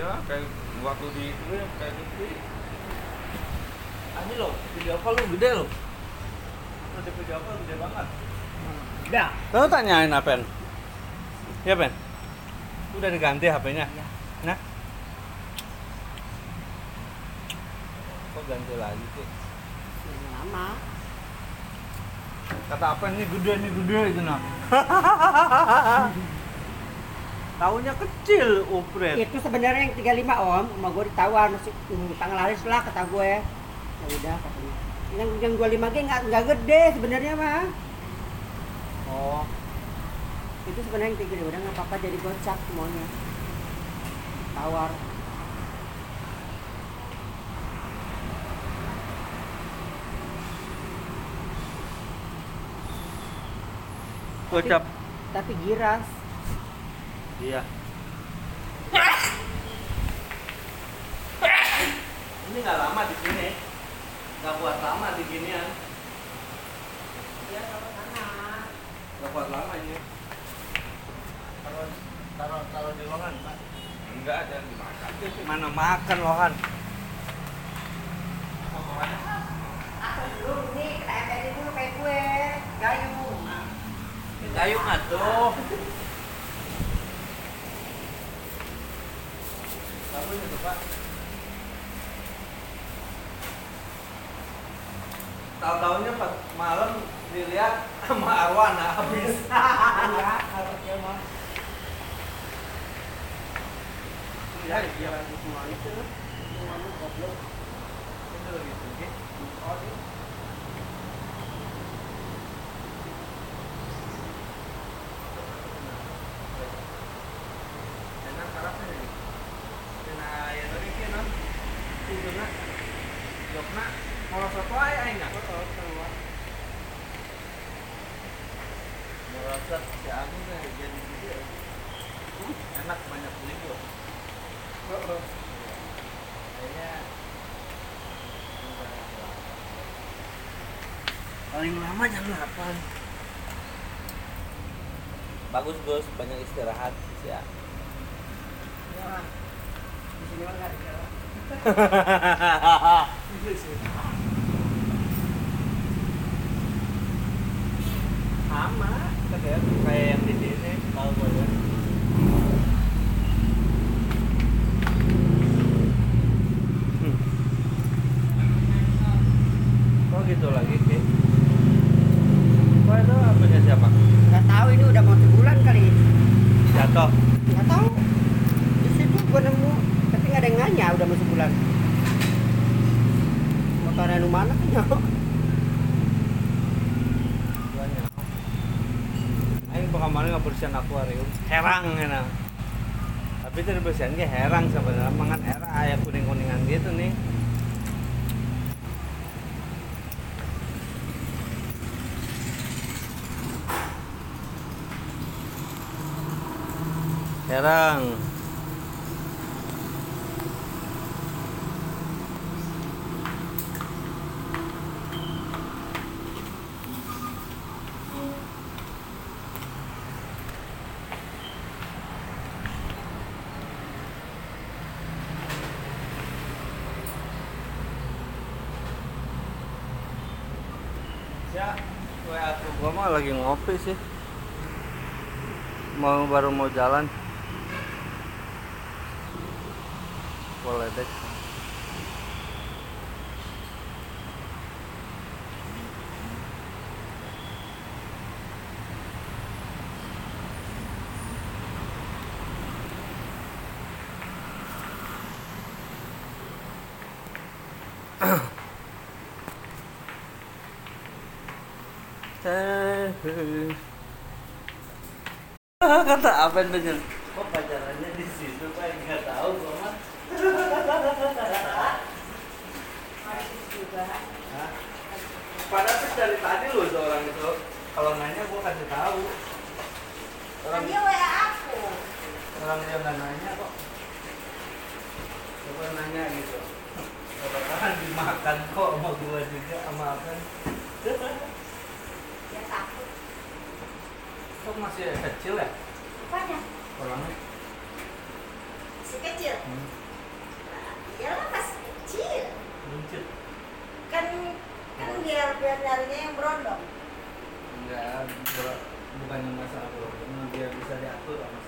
iya kayak waktu di itu ya kayak gitu Ini loh, video call lu gede loh. Nanti video call gede banget. Udah. Kamu tanyain Apen? Ya Pen? Udah diganti HP-nya? Iya. Nah? Kok ganti lagi sih? Lama. Kata Apen ini gede, ini gede itu nah. Tahunya kecil, upgrade. Itu sebenarnya yang 35 om, sama gue ditawar masih hmm, tanggal laris lah kata gue. Ya udah katanya. Yang yang 25 g nggak nggak gede sebenarnya mah. Oh, Itu sebenarnya yang 35 udah nggak apa-apa jadi gocap semuanya. Tawar. gocap. Tapi giras. Iya. Ini nggak lama di sini. Nggak buat lama di ginian. Iya kalau sana. Nggak buat lama ini. Taruh, taruh, taruh di lohan, Pak. enggak ada yang dimakan Mana makan lohan? Aku dulu nih, dulu kayak gue. Gayung. Gayung atuh. Sabun itu, Pak. Tahu-tahunya pas malam dilihat sama Arwana habis. Iya, harusnya mah. Ya, iya. Semua itu. Semua itu goblok. Itu lagi tinggi. Oh, ini. Enak karapnya nih. Kena ya tadi kena. Tidurna. Jokna. Mau satu aja aing nggak? Oh, keluar. Merasa si Agung kan jadi gitu ya. Enak banyak libur. Kayaknya paling lama jam 8 bagus Gus. Banyak istirahat ya. Ya. Di sini mah nggak ada. sama kayak kayak yang di sini tahu gue ya Hmm. oh gitu lagi Ki Kok itu apanya siapa? Nggak tahu ini udah mau sebulan kali. Jatuh Nggak tahu. Di situ gue nemu, tapi nggak ada yang nanya udah mau sebulan. Motornya lu mana kan ya? banyak Aing bersihan akuarium herang enak tapi itu ge herang sebenarnya. Mangan era ayah kuning kuningan gitu nih. Herang Ya, WA tuh gua mah lagi ngopi sih. Mau baru mau jalan. Boleh deh. Teh. Kata apa dengan kok pacarannya di situ pak nggak tahu gua mah. Hah? Padahal tuh dari tadi loh seorang itu kalau nanya gua kasih tahu. Orang Dia WA aku. orang dia nggak nanya kok. Coba nanya gitu. Bakalan dimakan kok sama gua juga sama apa? itu masih kecil ya? Banyak. Orangnya? Masih kecil. Hmm. Nah, iyalah masih kecil. Buncit. Kan kan biar biar nyarinya yang berondong. Enggak, bukannya masalah berondong, biar bisa diatur sama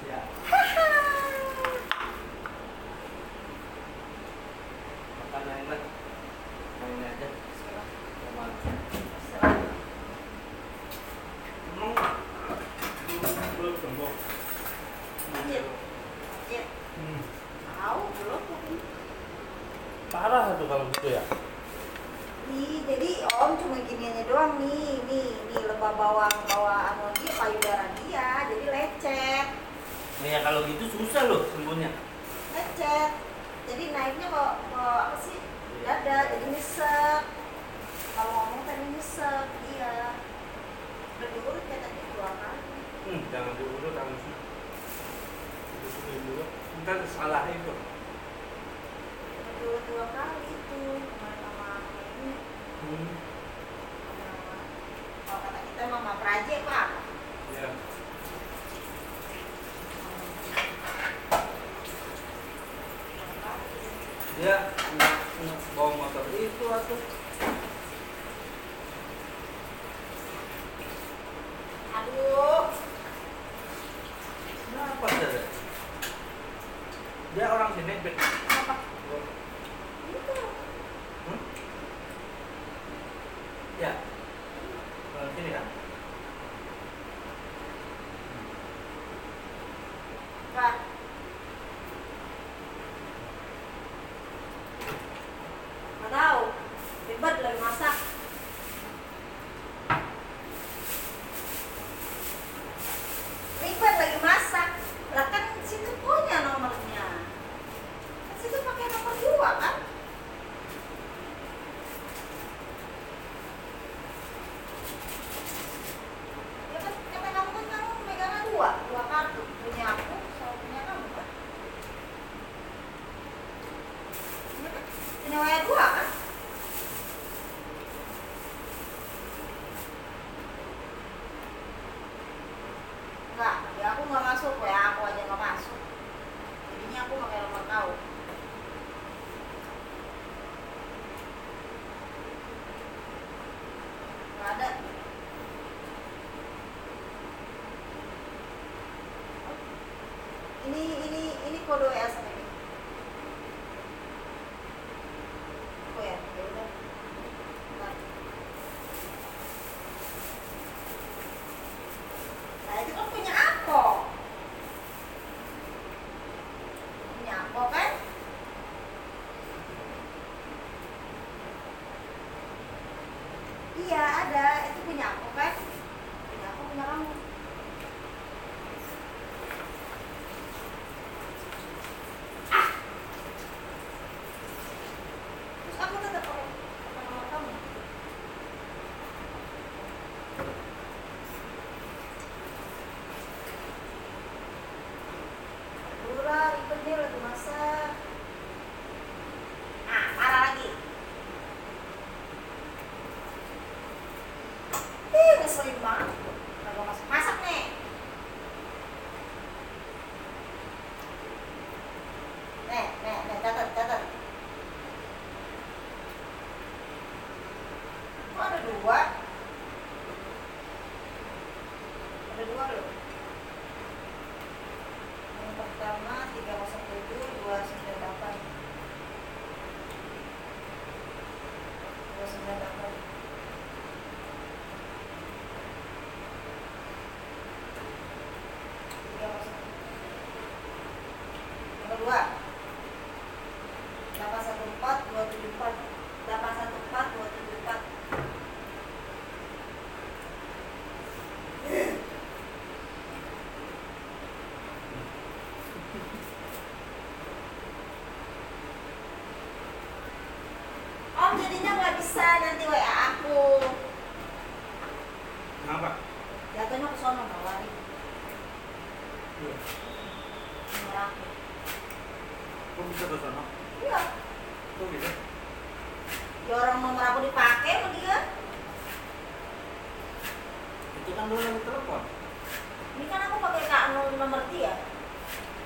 pengertian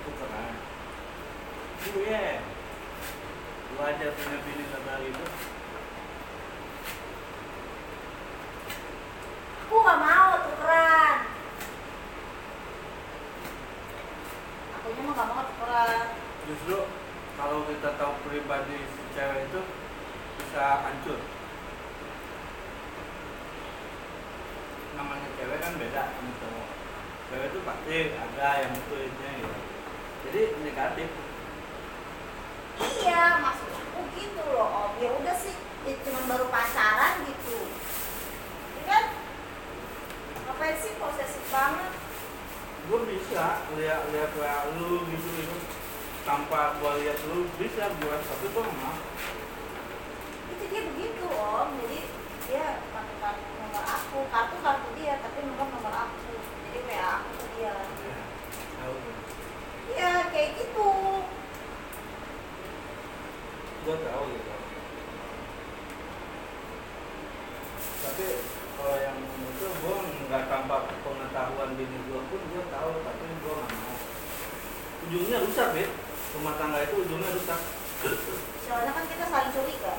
itu keren gue gue ada punya bini tentang itu aku nggak mau tukeran. Aku mah nggak mau tukeran. Justru kalau kita tahu pribadi si cewek itu bisa hancur. Namanya cewek kan beda sama cowok cewek itu pasti ada yang mutuinnya gitu jadi negatif Iya, maksud aku gitu loh Om. Ya udah sih, ya cuman baru pacaran gitu. Ya kan? Ngapain sih posesif banget? gue bisa lihat lihat lu gitu gitu tanpa gue lihat lu bisa gue tapi gue nggak mau Itu dia begitu Om. Jadi dia pakai kartu nomor aku, kartu kartu dia, tapi nomor nomor aku. Jadi WA aku ke dia. ya, tahu Iya, kayak gitu. gue tahu gitu tapi kalau yang itu gue nggak tanpa pengetahuan bini gue pun gue tahu tapi gue nggak mau. Ujungnya rusak ya rumah tangga itu ujungnya rusak. Soalnya kan kita saling curiga.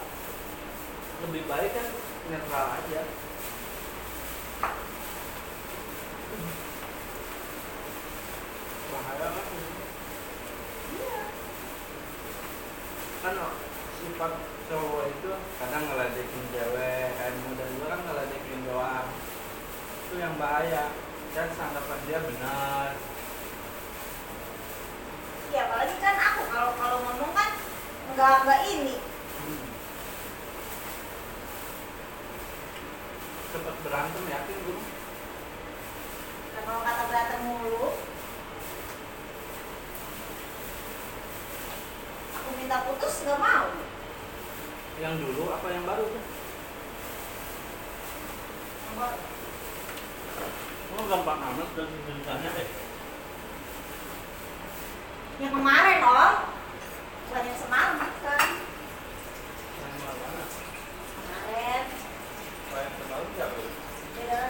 lebih baik kan netral aja. Bahaya kan kan sifat cowok itu kadang ngeledekin cewek kayak muda juga kan ngeledekin doang itu yang bahaya dan anggapan dia benar Iya, apalagi kan aku kalau kalau ngomong kan nggak nggak ini. hmm. cepet berantem yakin gue Nah, kalau kata berantem mulu, aku minta putus nggak mau. yang dulu apa yang baru tuh Nggak- oh gampang amat dan ceritanya deh Yang kemarin om, bukan yang semalam kan? yang mana Kemarin, yang terbaru siapa? Ya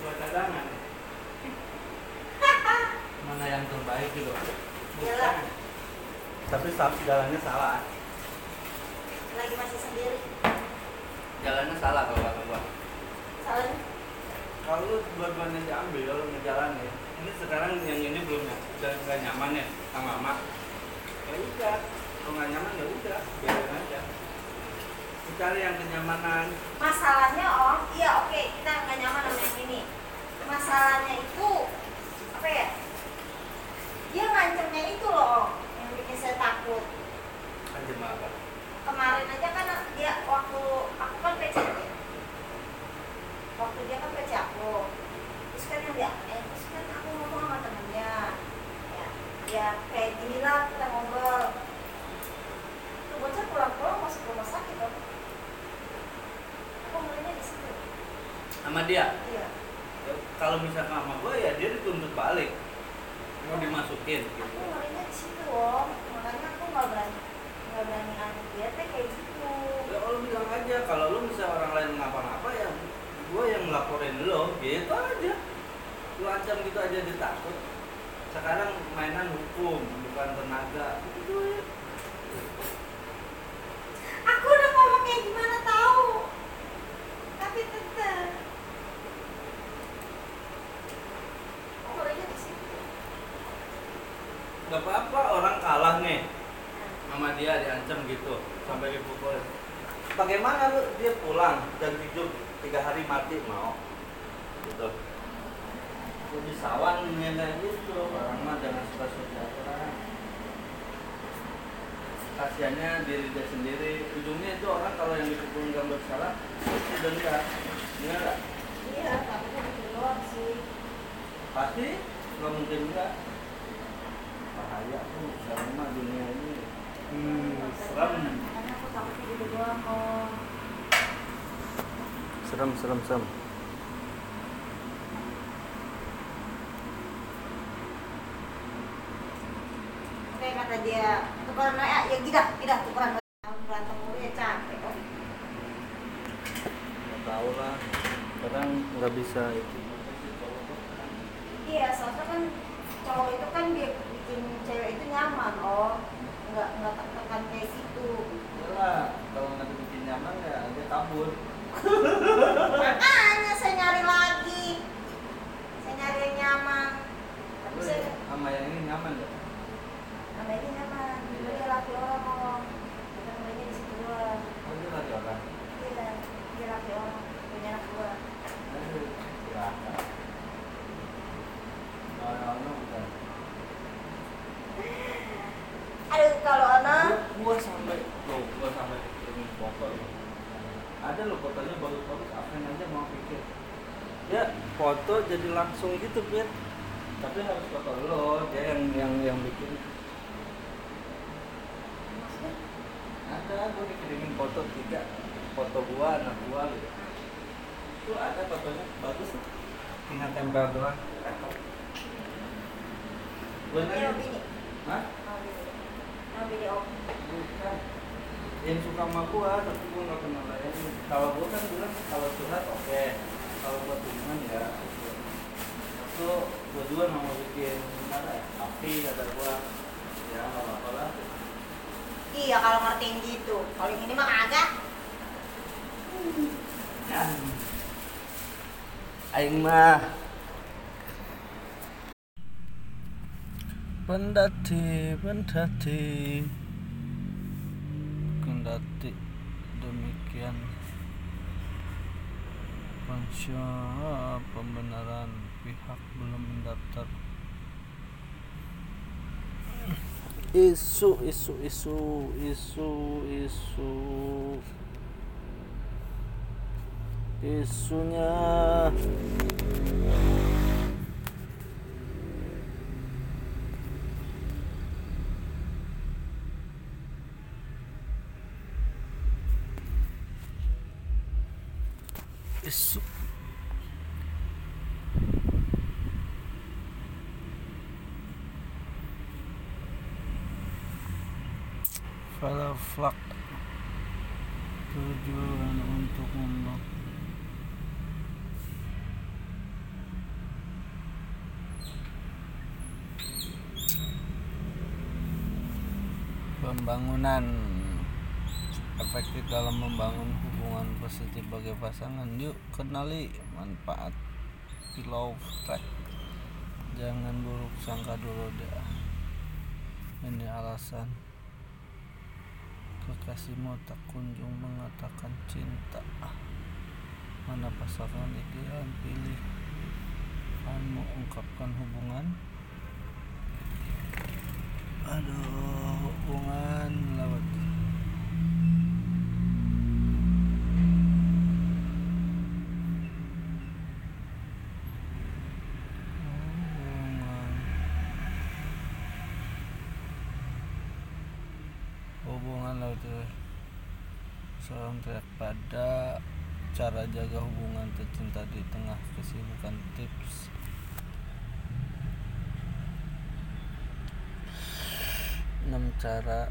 buat cadangan mana yang terbaik gitu. Tapi jalannya salah. Lagi masih sendiri. jalannya salah kalau kata gua. Salahnya? Kalau lu dua-duanya diambil kalau ngejalanin ini sekarang yang ini belum ny- udah nggak nyaman ya sama mama ya udah kalau nggak nyaman ya udah biarin aja. Cari yang kenyamanan. Masalahnya om, iya oke kita nggak nyaman sama yang ini. Masalahnya itu apa ya? Dia ngancemnya itu loh yang bikin saya takut. aja apa? Kemarin aja kan dia waktu aku kan PC dia waktu dia kan PC aku. Terus kan yang dia eh terus kan aku ngomong sama temennya. Ya ya kayak gini lah kita ngobrol tuh bocah pulang-pulang masuk rumah sakit dong. Aku ngeliatnya di situ. Sama dia? Iya. Ya, kalau misalkan sama gua ya dia dituntut balik mau dimasukin? Aku gitu ngeliatnya di situ om. Makanya aku nggak berani nggak berani anu dia teh kayak gitu. Ya lo bilang aja kalau lu bisa orang lain ngapa-ngapa ya gua yang ngelaporin lo gitu aja. Lu ancam gitu aja dia takut. Sekarang mainan hukum bukan tenaga. Gitu ya. Aku udah ngomong kayak gimana tahu. Tapi tetep. Aku aja di situ. nggak apa-apa orang kalah nih sama dia diancam gitu sampai dipukul bagaimana lu dia pulang dan hidup tiga hari mati? Mau. Gitu. Jadi sawan kayak gitu. Orang mah jangan suka sejahtera kasihannya diri dia sendiri. Ujungnya itu orang kalau yang dipukul nggak bersalah pasti denda benar nggak? Iya, tapi kan itu doang sih. pasti? Nggak mungkin enggak bahaya tuh sekarang mah dunia ini. Hmm, serem serem serem serem. Oke kata dia tukeran ya ya tidak tidak tukeran berantem mulu ya capek oh. nggak tahu lah kadang nggak bisa itu. Iya soalnya kan cowok itu kan dia bikin cewek itu nyaman oh. Nggak nggak tertekan kayak gitu kalau nggak bikin nyaman ya dia kabur. Makanya saya nyari lagi. Saya nyari yang nyaman. Tapi Lu, saya sama yang ini nyaman gak? sama ini nyaman. Iya. Dulu dia laki orang. Ngomong kita mulainya di situ lah. oh dia laki orang? iya dia laki orang. Punya anak dua. Aduh kalau anak gua sampai loh, gua sampai kirimin foto. Ada loh fotonya bagus-bagus, apa aja mau pikir. Ya, foto jadi langsung gitu, Pit. Tapi harus foto lo, dia yang yang yang bikin. Ada, gua dikirimin foto tiga, foto gua, anak gua gitu. Itu ada fotonya, bagus. Tinggal tempel doang. Gua ini nanya. Hah? Mau bini om. Bukan. Yang suka sama gua, tapi gua nggak kenal layannya. Kalau gua kan bilang kalau curhat oke, kalau buat hubungan ya. Waktu gua juga nggak mau bikin gimana ya, api kata gua. Ya nggak apa-apa lah. Iya, kalau ngertiin gitu. Kalau yang ini mah kagak. Aing mah pendati pendati kendati demikian. Pasca pembenaran pihak belum mendaftar. Isu isu isu isu isu. Isunya isu falaflak tujuan untuk membangun pembangunan efektif dalam membangun hubungan positif bagi pasangan. Yuk kenali manfaat pillow track. Jangan buruk sangka dulu dah. Ini alasan. Kekasihmu tak kunjung mengatakan cinta. Mana pasangan ideal pilih? Kamu ungkapkan hubungan? Aduh hubungan lewat hubungan hubungan lewat seorang teriak pada cara jaga hubungan tercinta di tengah kesibukan tips enam cara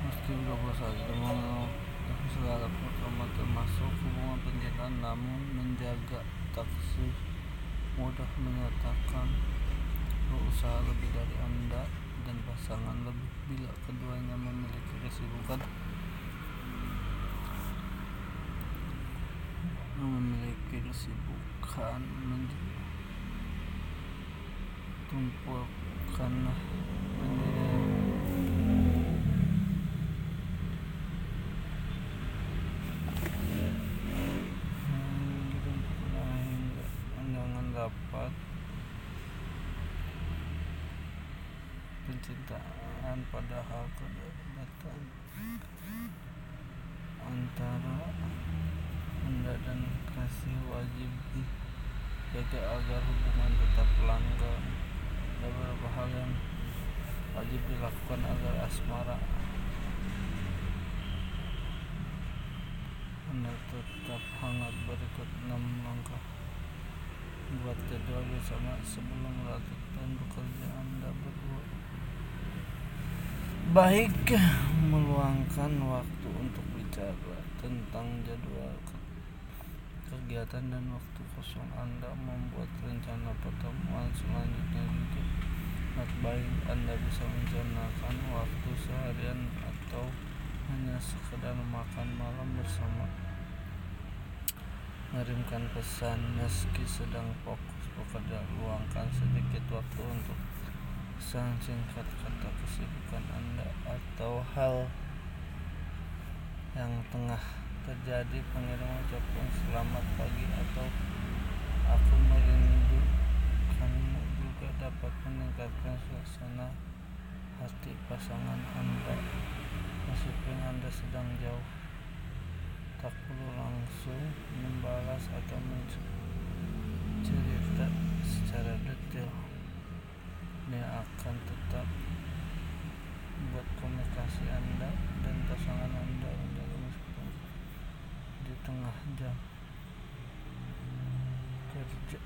meski berapa saja segala pertama termasuk hubungan pencintaan namun menjaga taksir mudah menyatakan berusaha lebih dari anda dan pasangan lebih bila keduanya memiliki kesibukan memiliki kesibukan tumpukan jangan dapat. Pencintaan padahal kedekatan antara anda dan kasih wajib jaga agar hubungan tetap langgeng ada beberapa hal yang wajib dilakukan agar asmara anda tetap hangat berikut 6 langkah. Buat jadwal bersama sebelum melanjutkan bekerja anda berdua baik meluangkan waktu untuk bicara tentang jadwal kegiatan dan waktu kosong anda membuat rencana pertemuan selanjutnya juga Sangat baik anda bisa merencanakan waktu seharian atau hanya sekedar makan malam bersama. Mengirimkan pesan meski sedang fokus bekerja. Luangkan sedikit waktu untuk pesan singkat kata kesibukan anda atau hal yang tengah terjadi pengirim ucapan selamat pagi atau aku merindukanmu juga dapat meningkatkan suasana hati pasangan anda meskipun anda sedang jauh. Tak perlu langsung membalas atau mencerita secara detail. Ini akan tetap membuat komunikasi anda dan pasangan anda di tengah jam kerja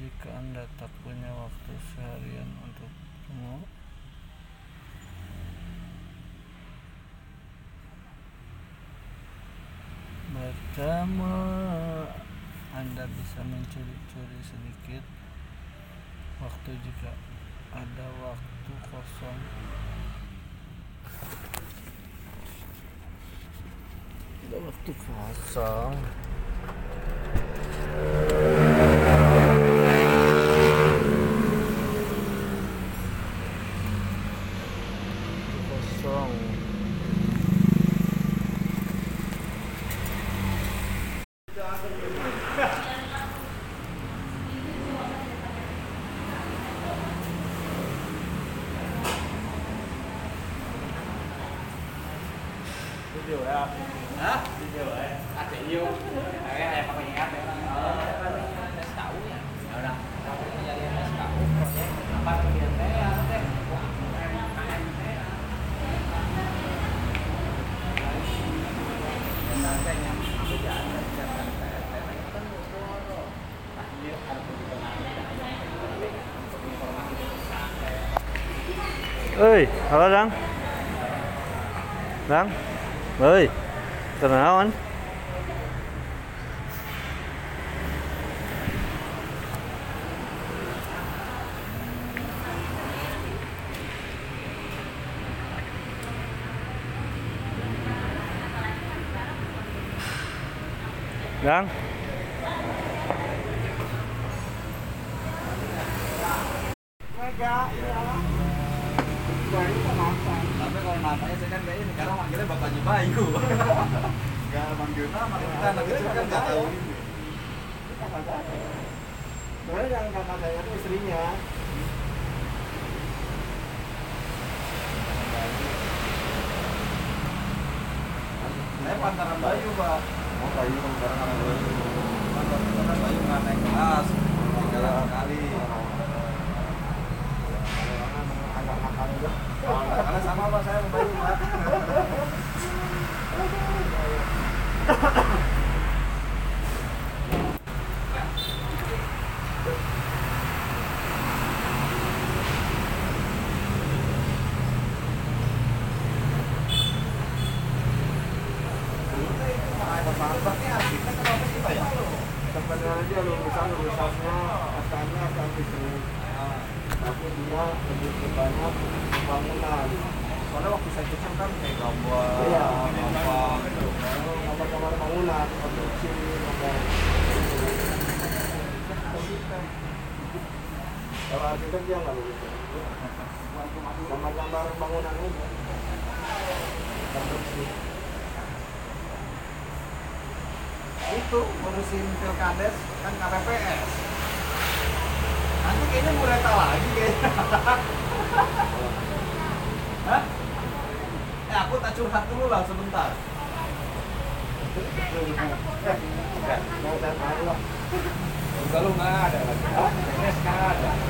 jika anda tak punya waktu seharian untuk bertemu bertemu. Anda bisa mencuri-curi sedikit waktu jika ada waktu kosong ada waktu kosong kosong ơi hello răng răng ơi tuần nào anh? Pantaran Bayu, Pak. Oh, Bayu pantaran Bayu. Pantaran Bayu nggak naik kelas. Nakal juga. Karena sama Pak saya Bayu, Pak. Sebenarnya lulusan lulusannya asalnya akan itu, tapi dia lebih banyak bangunan. Soalnya waktu saya kecil kan kayak gambar, Iya. apa gitu. kamar-kamar bangunan, konstruksi, kamar. Dia nggak begitu. Gambar-gambar bangunan. Konstruksi. itu ngurusin pilkades kan KPPS nanti kayaknya lagi kayaknya Hah? Eh aku tak curhat dulu lah sebentar Enggak, lu nggak ada lagi nggak ada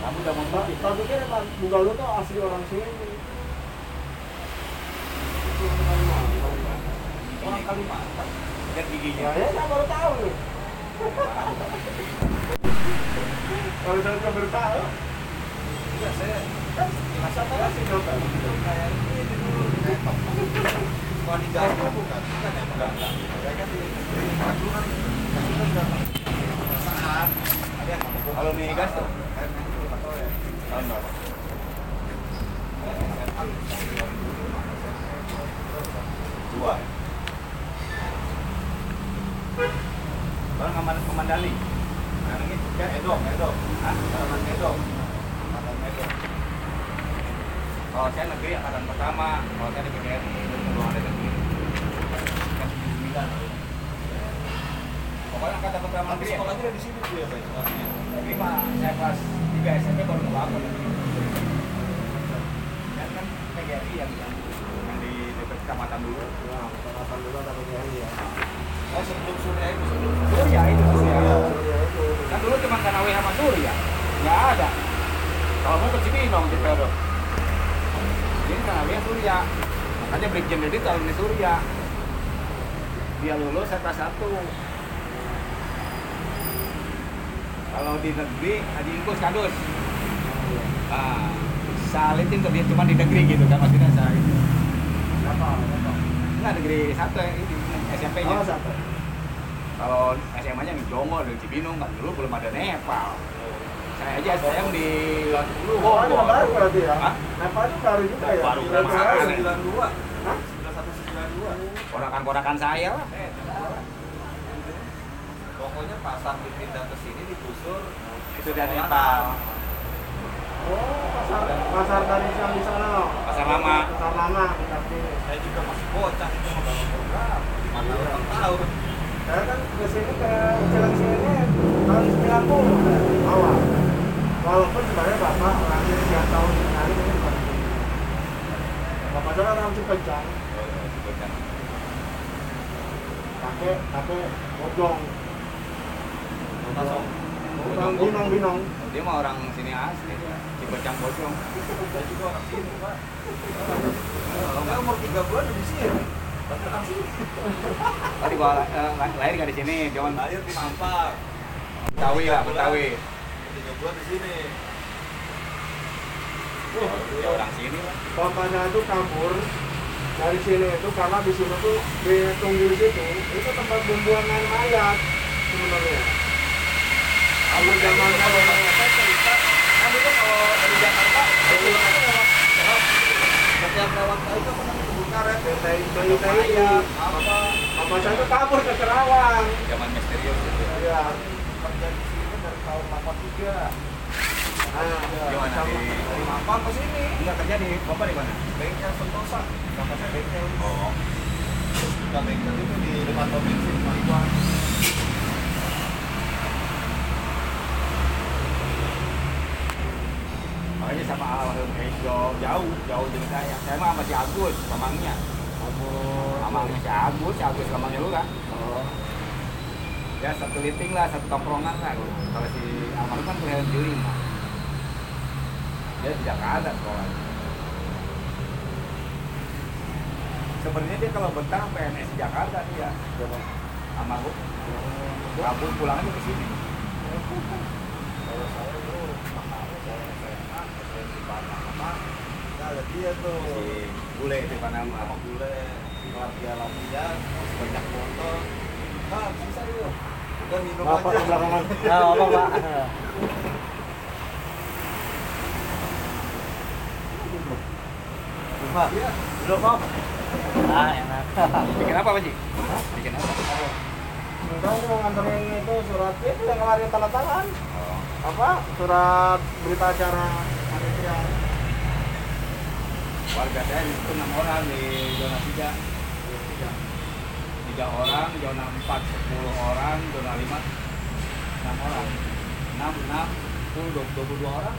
Kamu udah mau Kami pikir Pak Bugalu tuh asli orang sini. Orang Kalimantan lihat giginya Ya, ya, saya baru tahu tahu kan baru tahu. Iya, saya Kan masa tahu sih dokter. kayak ini dulu bukan? Bukan ya. Saya kan di kan kan kalau nih gas tuh, kan itu atau ya? Tahun berapa? Dua. Baru ngaman kemandali. Ini kan. Hah? Kalau saya negeri angkatan pertama, kalau saya di belum ada negeri. Kan. Pokoknya angkatan pertama negeri. Sekolahnya di sini tuh ya, Pak. Mah saya kelas 3 SMP baru kebangun. Dan kan PGRI yang yang di dekat kecamatan dulu. Ya, kecamatan dulu ada PGRI ya. Oh sebelum Surya itu sebelum Surya itu Surya. Itu. Kan dulu cuma Kanawi sama Surya, nggak ada. Kalau mau ke Cibinong di Pedo. Ini Kanawi sama Surya. Makanya Brigjen Dedi tahun di Surya. Dia lulus saya kelas satu. Kalau di negeri, Haji Ingkus kadus. Ah, salitin tuh dia cuma di negeri gitu kan maksudnya saya itu. Enggak negeri satu yang ini SMP-nya. Oh, satu. Kalau SMA-nya di Jongo, di Cibinong, kan dulu belum ada Nepal. Saya aja sayang di dulu Oh, Bogor. baru berarti ya? Hah? Nepal itu baru juga ya? Baru, Sembilan masa belas. aneh. 92. Hah? 9192. Ponakan-ponakan saya lah. Pokoknya pasar dipindah ke sini digusur. Itu dari Nepal. Oh, pasar, pasar dari yang di sana loh. Pasar lama. Pasar lama, tapi Saya juga masih bocah itu mau bangun program. Mana orang tahu. saya kan ke sini ke jalan sini tahun 90 awal. Walaupun sebenarnya bapak orangnya tiap tahun sekali ini. Bapak saya orang Cipencang, pakai pakai bodong, Langsung. bodong binong binong. Dia mah orang sini asli, Cipecang Bojong. Saya juga orang sini, Pak. Kalau umur 3 bulan di sini. Orang sini. Oh, di bawah, eh, lahir nggak di sini, cuman Lahir di Mampang. Betawi lah, Betawi. 3 bulan di sini. Ya orang sini lah. Bapaknya itu kabur dari sini itu karena di sini tuh di Tunggil situ itu tempat pembuangan mayat sebenarnya. Kalau zaman kalau saya cerita, kan itu kalau dari Jakarta, itu setiap lewat itu pernah kebun karet. bayi bayi bayi apa saya itu kabur ke Kerawang. Zaman misterius itu. Ya. kerja di sini dari tahun 83 Nah, Gimana di dari Mampang ke sini Enggak kerja di Bapak di mana? bengkel Sentosa sama saya bengkel oh terus buka bengkel itu di depan pom bensin Mariwan Makanya sama almarhum Ejo jauh, jauh dari saya. Saya mah masih Agus, Lamangnya. Lamangnya si Agus, si Agus Lamangnya lu kan. Oh. Ya satu liting lah, satu tongkrongan lah. Kalau si almarhum kan kuliah di lima. Dia di Jakarta sekolahnya. Sebenarnya dia kalau betah PNS Jakarta dia. Almarhum. Kabur pulangnya ke sini. kalau saya itu makanya saya SMA saya di Panama kita ada dia tuh Si bule di Panama. sama bule latihan latihan banyak motor ah bisa yuk udah minum Bapak aja belakangan. Nah, apa Pak? Pak, belum Pak. Ah, enak. Bikin apa Pak Ji? Bikin apa? Enggak, mau nganterin itu surat itu yang kemarin tanda tangan. Oh. Apa? Surat berita acara panitia. Warga saya itu enam orang di zona tiga. Tiga orang zona empat sepuluh orang zona lima enam orang. Enam enam itu dua puluh dua orang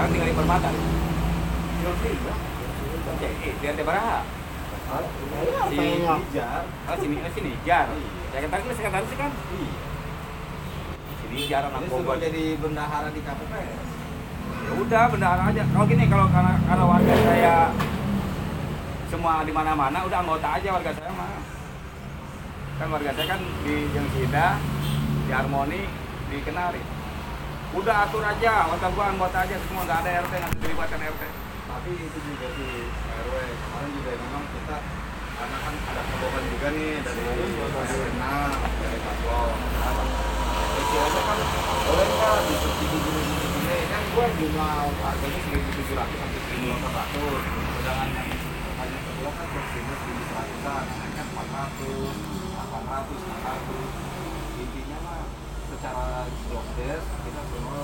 Sekarang tinggal di permata. Ya. Eh, lihat di Baraha. Ah, iya, Si kayaknya. Nijar Oh, sini, oh, sini Jar. Iya. Sekretaris lu sekretaris sih kan? iya Sini Jar anak Bogor. jadi bendahara di KPPS Ya udah, bendahara aja. Kalau gini, kalau karena, karena warga saya semua di mana-mana, udah anggota aja warga saya mah. Kan warga saya kan di Jengsida, di Harmoni, di Kenari. Udah atur aja, warga gua anggota aja semua, nggak ada RT, nggak dilibatkan RT. tapi itu juga di RW kemarin juga memang kita karena kan ada kebohongan juga nih dari RW6 dari dari Ciaga kan boleh nggak di subsidi gini gini gini kan gue jumlah harganya seribu tujuh ratus sampai seribu delapan ratus sedangkan yang hanya kedua kan subsidi seribu seratusan kan empat ratus delapan ratus enam ratus secara job desk kita semua.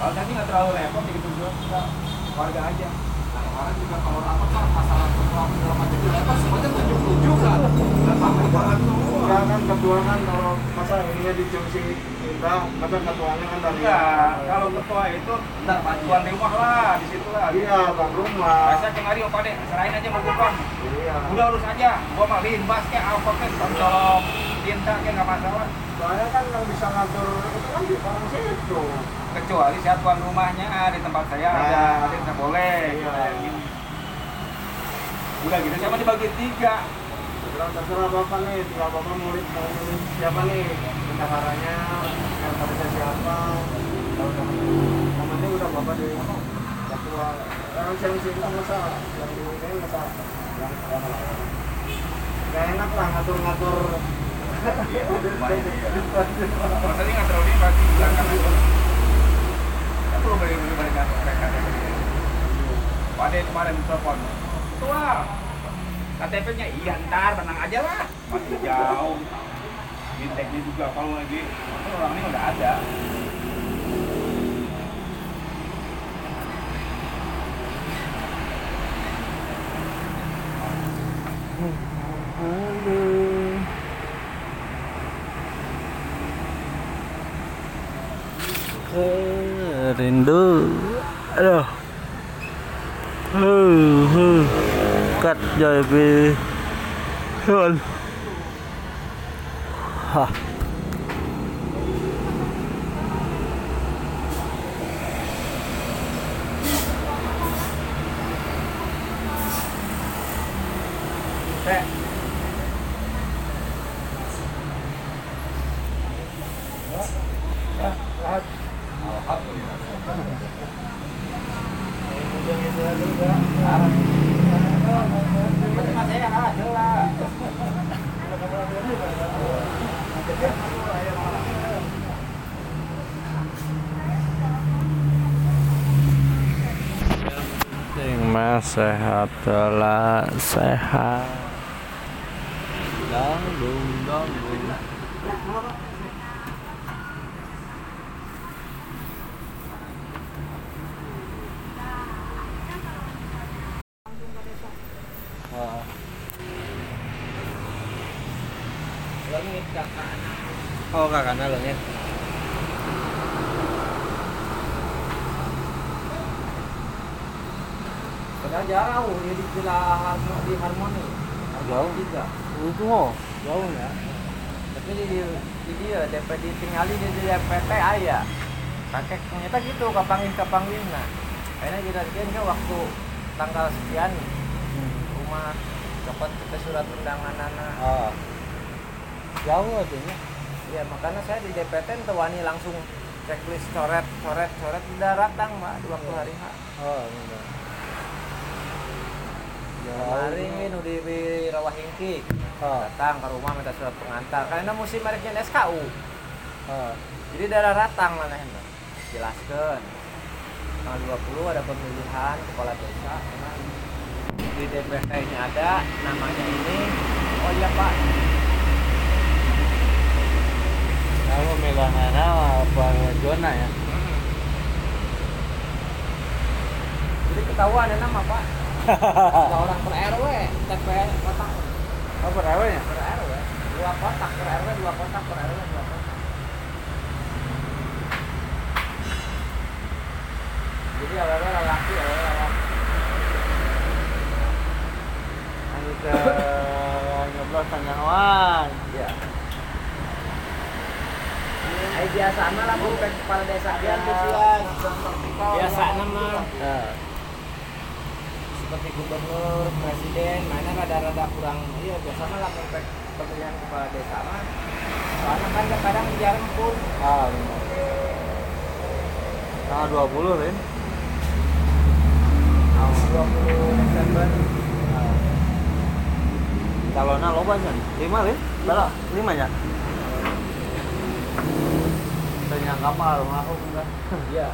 Kalau tadi nggak terlalu repot, gitu juga warga aja. Nah kemarin juga kalau rapat kan masalah sekolah segala macam itu kan semuanya tunjuk tunjukkan dan sampai banget semua. Ya kan ketua kan kalau masa ininya di Jungsi Indra, masa ketuanya kan dari Enggak, kalau ketua itu ntar bantuan rumah lah, di situ lah. Iya, bang rumah. Rasa cengari apa deh, serahin aja mau kupon. Iya. Udah urus aja, gua mah limbas kayak apa kayak tonjok tinta kayak nggak masalah. Soalnya kan yang bisa ngatur itu kan di orang situ. Kecuali saya tuan rumahnya di tempat saya ada, Nah. ada nggak boleh. Iya. Udah gitu, sama dibagi tiga bilang terserah bapak nih tinggal bapak mau mau milih siapa nih bendaharanya yang pada siapa kalau kamu momennya udah bapak di, ketua orang yang sini nggak masa yang di ini masa yang orang lain nggak enak lah ngatur ngatur Iya, lumayan ya. Maksudnya nggak terlalu pasti belakang itu. Kan, Kita belum balik balik kantor mereka. Pada kemarin telepon, tua KTP-nya iya ntar tenang aja lah. Masih jauh. Binteknya juga kalau lagi. Kan orangnya udah ada. Rindu aduh. Huh, huh. Cắt rồi về hơn. Hả mah sehat. Lah sehat dong dung dong dung Ah. Langit kakak. Oh kakaknya langit Padahal jauh dia di Villa Harmoni, di Harmoni. Jauh. juga. itu oh jauh ya Tapi di, di dia DP ditinggali di, di DPT ayah. Pakai gitu kapangin kapangin. Nah. Kayaknya kita sekian kan waktu tanggal sekian rumah dapat kita surat undangan anak. ah. Jauh artinya Iya makanya saya di DPT tuh wani langsung checklist coret coret coret. Udah datang mbak di waktu hari H. oh benar Kemarin udah di Rawahingki. Ah. Datang ke rumah minta surat pengantar. Karena musim mereknya SKU ah. Jadi darah ratang mana jelaskan tanggal 20 ada pemilihan kepala desa. Nah, di DPT nya ada namanya ini. Oh iya pak. Kamu milahana apa zona ya? Jadi ketahuan ada nama pak. Ada orang per RW TP kotak oh berapa ya per RW dua kotak per RW dua kotak per RW dua kotak jadi awalnya laki awalnya laki Lanjut ke nyoblos Tanjawan. Iya. Ay biasa mah lah pek kepala desa dia kesian. Biasa nama Nah, seperti gubernur, presiden, mana rada-rada kurang iya biasa mah lah pek pemilihan kepala desa mah. Soalnya kan kadang jarang pun. ah benar. Tanggal 20 Rin. Tahun 20 Desember. Nah. Calonnya lo banyak. Lima Rin? Berapa? Lima ya? Ternyata mah rumah aku enggak. Iya.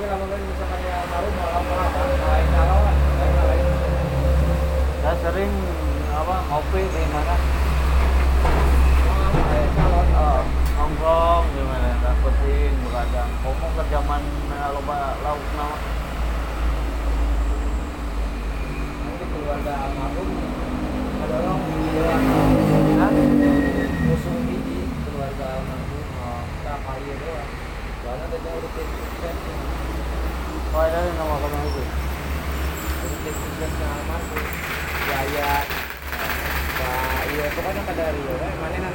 Tapi lama kan misalkan yang baru mau lapor-lapor lain calon, lain. Saya sering apa ngopi di mana? Calon. Oh, nongkrong gimana? Dapetin begadang. Ngomong ke zaman eh, loba lauk nama. Nanti keluarga almarhum Hah? musuh keluarga almarhum tak soalnya ada yang udah sukses Oh, nama kamu itu. almarhum itu kan yang pada kan mana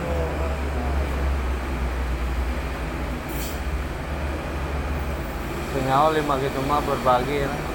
Senyawa lima gitu mah berbagi lah.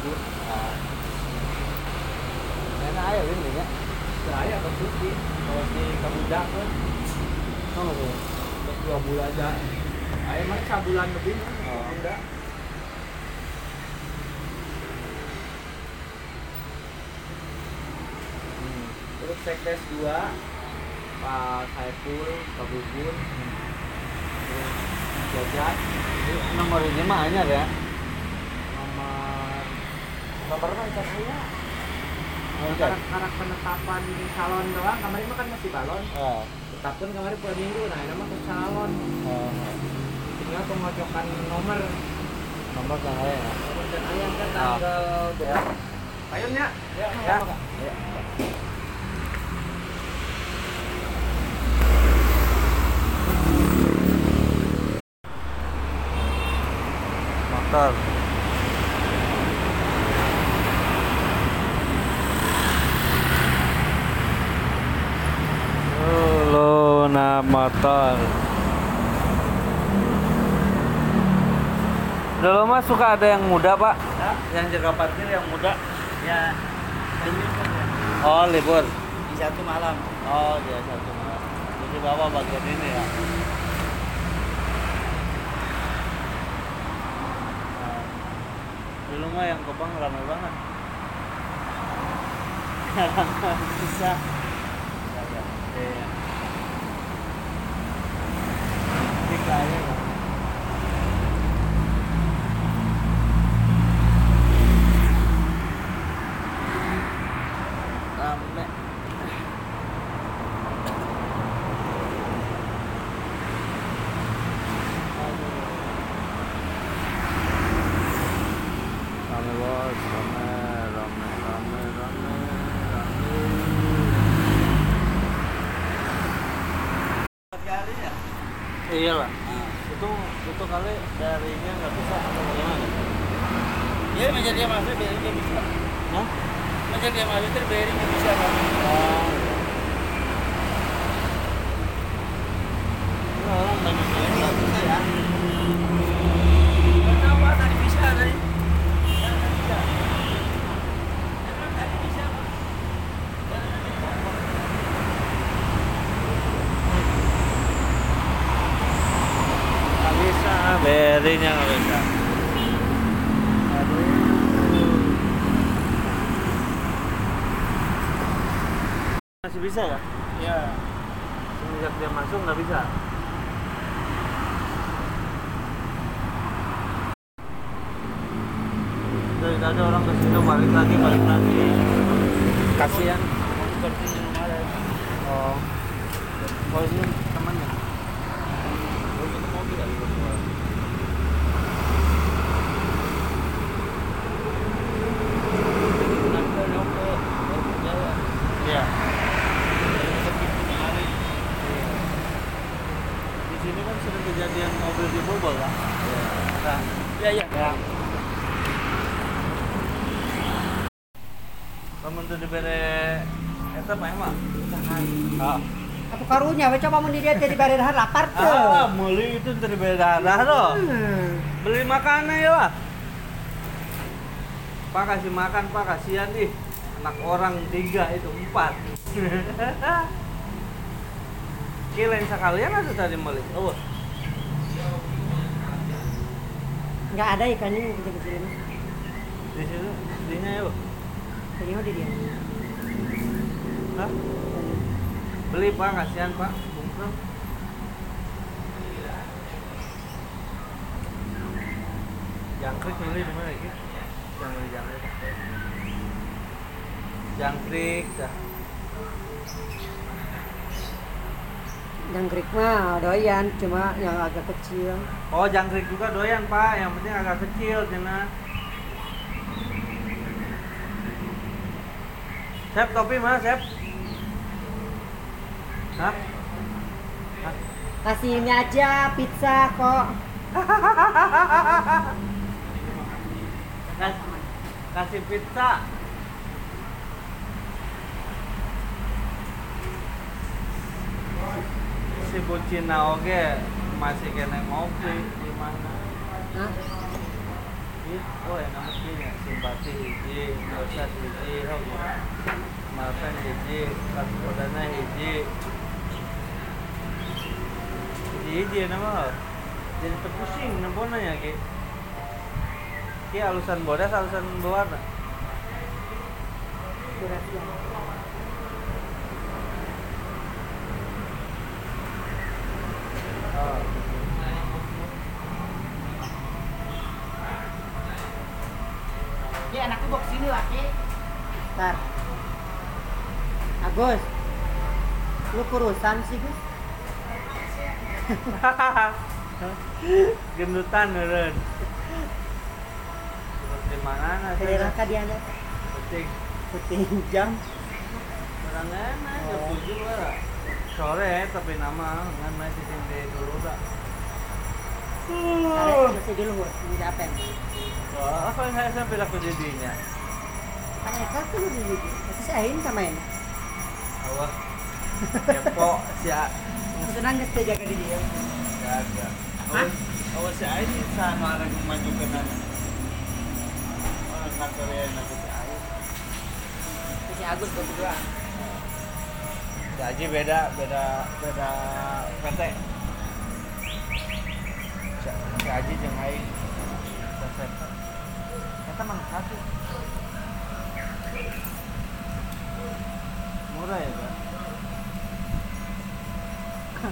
Ini ya Saya atau kalau di Kabudak kan oh tuh dua bulan aja. Ayah mah sabulan lebih kan. Oh. Kabudak. hmm. Terus sekdes dua Pak Saiful, Pak Bubur, terus Jajat, Ini nomor ini mah anyar ya nomor mana cak saya? Karena karena penetapan calon doang, kemarin mah kan masih balon. Ah, Tetapkan kemarin per minggu, nah ini mah ke calon. ah, Tinggal pengocokan nomor. nomor kan ya Nomor dan ayam kan tanggal berapa? Ayunnya. Ya, Ya. ya. motor Luna motor Dulu mah suka ada yang muda pak? Yang jaga parkir yang muda? Ya. Ini Oh libur. Di satu malam. Oh dia satu malam. Jadi bapak bagian ini ya. Nah, Dulu mah yang kebang ramai banget. Bisa. Iya. Tiga aja Pak. We coba mun dia jadi bare dahar lapar tuh. Ah, meuli itu dari bere darah loh. Hmm. Beli makanan ya lah. Pak kasih makan pak kasihan nih anak orang tiga itu empat. Kirain sekalian atau tadi beli? Oh, Enggak ada ikannya yang kecil-kecil. di situ, dinya ya. Kayaknya di dia. Hah? Beli pak, kasihan pak. Bungkus. Jangkrik beli di mana gitu? Jangan beli jangkrik. Jangkrik, dah. Jangkrik mah doyan, cuma yang agak kecil. Oh jangkrik juga doyan pak, yang penting agak kecil cina. Sep topi mana Sep? Hah? Hah? Kasih ini aja pizza kok. Kas- kasih pizza si bucina oge masih kena ngopi di mana Hah? itu enak mestinya simpati hiji dosa hiji oke maafkan hiji kaskodana hiji hiji hiji nama jadi terpusing nempona ya ki ki alusan bodas alusan berwarna ya. anakku bawa sini lagi. Ntar. Agus. Lu kurusan sih, Gus? gendutan meureun di mana na Daerah ka dia nya. penting Puting jam. orang enak ya tujuh lah sore tapi nama ngan main di sini dulu tak masih di luhur. Ini apa wah apa yang saya sampai laku jadinya Eka tuh di luhur. Tapi si Ain sama ini. Allah kepo si A Senang geus teh jaga di dia. jaga Hah? awas si A ini sama orang maju ke nana orang kantor ya nanti si A Si Agus berdua. Si Aji beda, beda, beda PT. Si, Aji aing resep. Eta mah satu. Murah ya, Pak.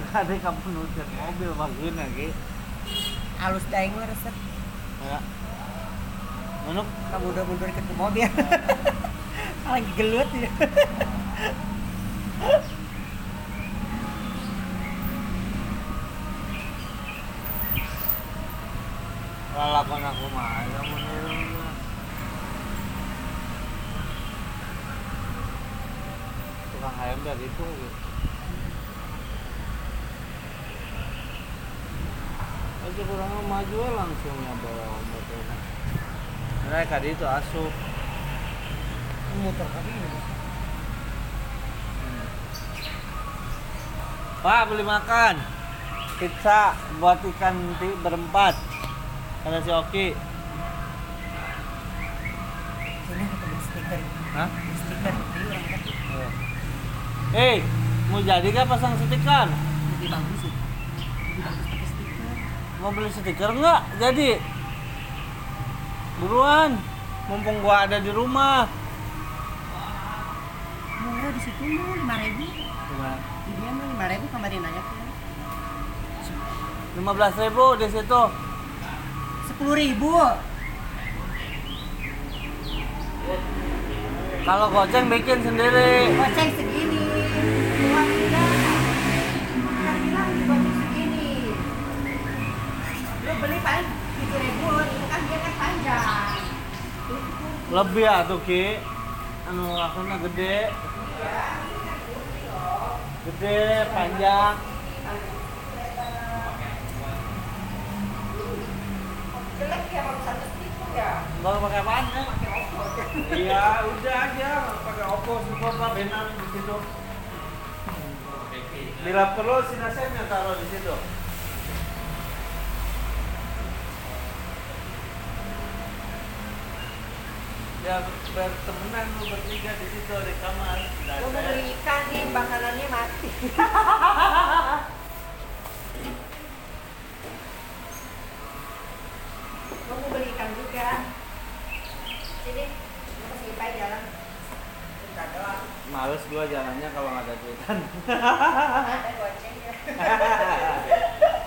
Kade kamu nuntut mobil bagus lagi. Alus daeng mah resep. Ya. Manuk Kamu udah mundur ke mobil. Lagi gelut ya. lalakon aku mah, kamu niru. Tukang ayam dari itu gitu. Aja kurang maju langsung nyabawa motornya mereka di itu asup Motor kopi ini. pak beli makan pizza buat ikan ti berempat kata si Oki Sini ketemu stiker. Hah? Stiker kata. Eh, mau jadi kah pasang stiker? Lebih bagus sih. Lebih bagus pakai stiker. Mau beli stiker nggak? Jadi buruan, mumpung gua ada di rumah. Murah di situ mah lima ribu. Di dia mah lima ribu kemarin nanya tuh. Lima belas ribu di situ. Sepuluh ribu. Kalau goceng bikin sendiri. Goceng segini. Dua Lu beli paling tujuh ribu. Itu kan dia kan panjang. Lebih ya tuh Ki. Anu akunnya gede. Gede, panjang. Jelek ya baru satu stiker ya. Baru pakai apaan ya? Iya, udah aja pakai Oppo support lah benar di situ. Bila perlu sinasennya taruh di situ. Ya bertemenan lu bertiga di situ di kamar. Nah, Lu beli ikan nih, makanannya mati. Lu mau beli ikan juga. Sini, lu kasih Ipai jalan. Bentar doang. Males gua jalannya kalau nggak ada duitan. Ada goceng ya.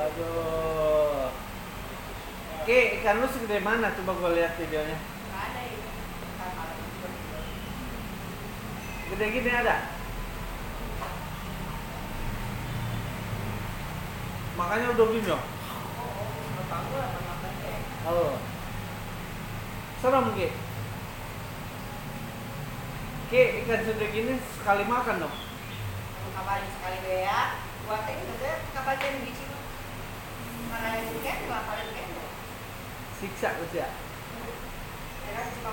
Aduh. Ki, segede mana? Coba gua lihat videonya. Gede gini ada? Makanya udah gini sama Bapak Halo. Serem Ki. Ki ikan sedek ini sekali makan dong. Kapal sekali bea, buat ini yang di sini. Mana yang kan, Siksa lu ya. Ya, apa?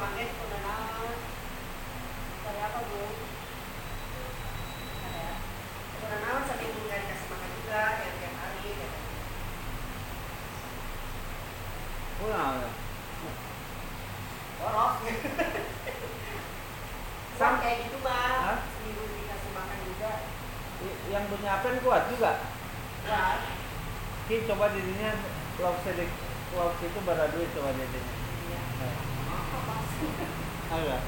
Ada. Tiap hari. gitu. Boros. Sam- Sam kayak bang. Hah? Seminggu dikasih makan juga. i- yang penyapen kuat juga. Ki coba dirinya lauk lauk itu berapa duit coba dirinya. iya. Nah, agak.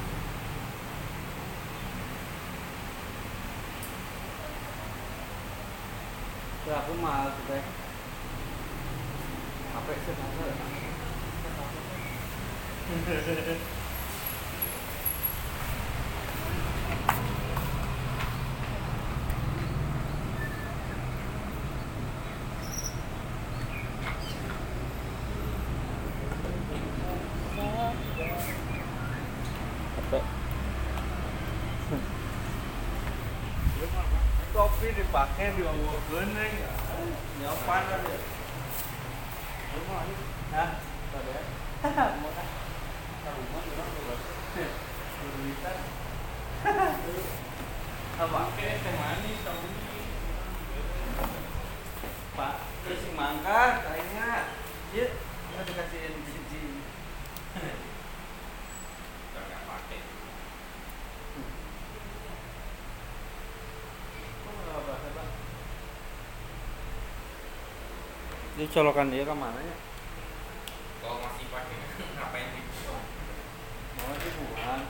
Ya aku mahal tuh teh. Apa sih Apa? Kopi dipakai di bawah bening. Nyopan aja. Hah? Tadi ya? Mau ah. Rumah orang juga. Berita. Apa? Kayak teh manis tahu Pak, terus mangkat kayaknya. Ya, nggak dikasihin cincin. nggak pakai Ini colokan dia ke mana ya? kalau masih pakai ngapain dibuang Mau dibuang.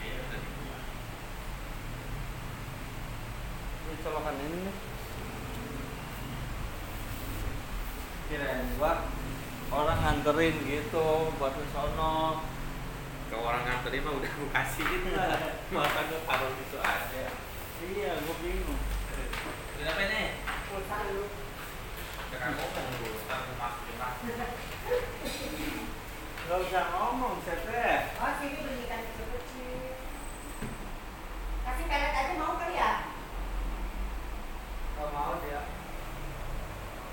iya udah dibuang Ini colokan ini nih. Kirain gua orang nganterin gitu buat ke sono. kalau orang nganterin mah udah gue kasihin masa gue taruh gitu aja Iya, gua bingung. kenapa nih Pulsa lu. Jangan ngomong lu ntar gue masukin lagi Gak usah ngomong, Sete. Oh, sini belikan kecil-kecil. Kasih pelet aja mau kali ya? Gak mau dia.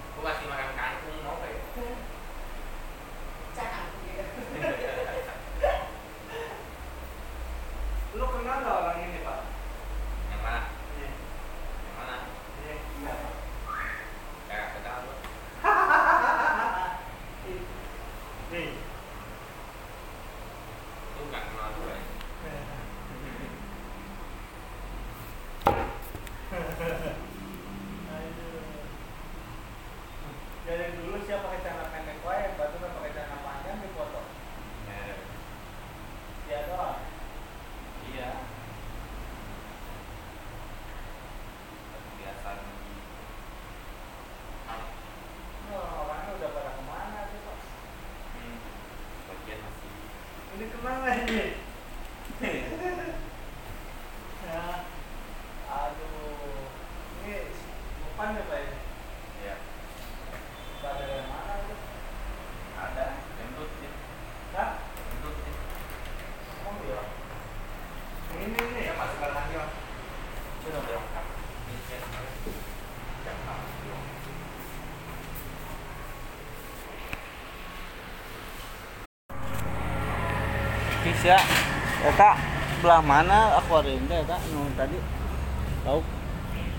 gue masih makan kangkung mau kayak Jangan. Lu kenal gak orang ini, Pak? yang mana Ini. yang mana Ini. Iya, Pak. kayak kenal lu Nih. lu nggak kenal gue Dari dulu siapa pakai celana pendek wae, batu kan pakai celana panjang di foto. ya Dia doang. iya kebiasaan Oh, orangnya udah pada ke mana tuh, Pak? hmm, bagian masih Ini ke mana ini? ya. Aduh. Ini bukan ya, Pak ini? ya Pada yang mana tuh? ada gendut sih Hah? gendut sih Oh iya. Ini nih. ya masukkan lagi lah Sudah berangkat ini cek jam enam bisa eta belah mana? Akuarium teh eta nu tadi. Tahu?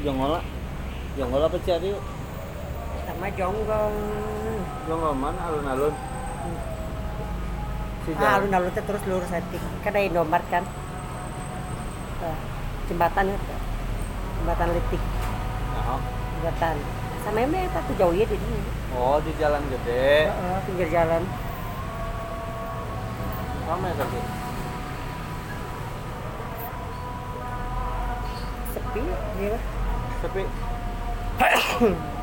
Jongola jongola apa cari yuk Sama jonggong. jongola mana? Alun-alun. Si Ah, alun-alun teh terus lurus hati. Kan ada Indomaret kan. Jembatan itu. Jembatan litik, Nah, jembatan. Sama emang apa tuh jauh ya di sini. oh di jalan gede. Heeh, pinggir jalan. ramai tadi Sepi, iya. sepi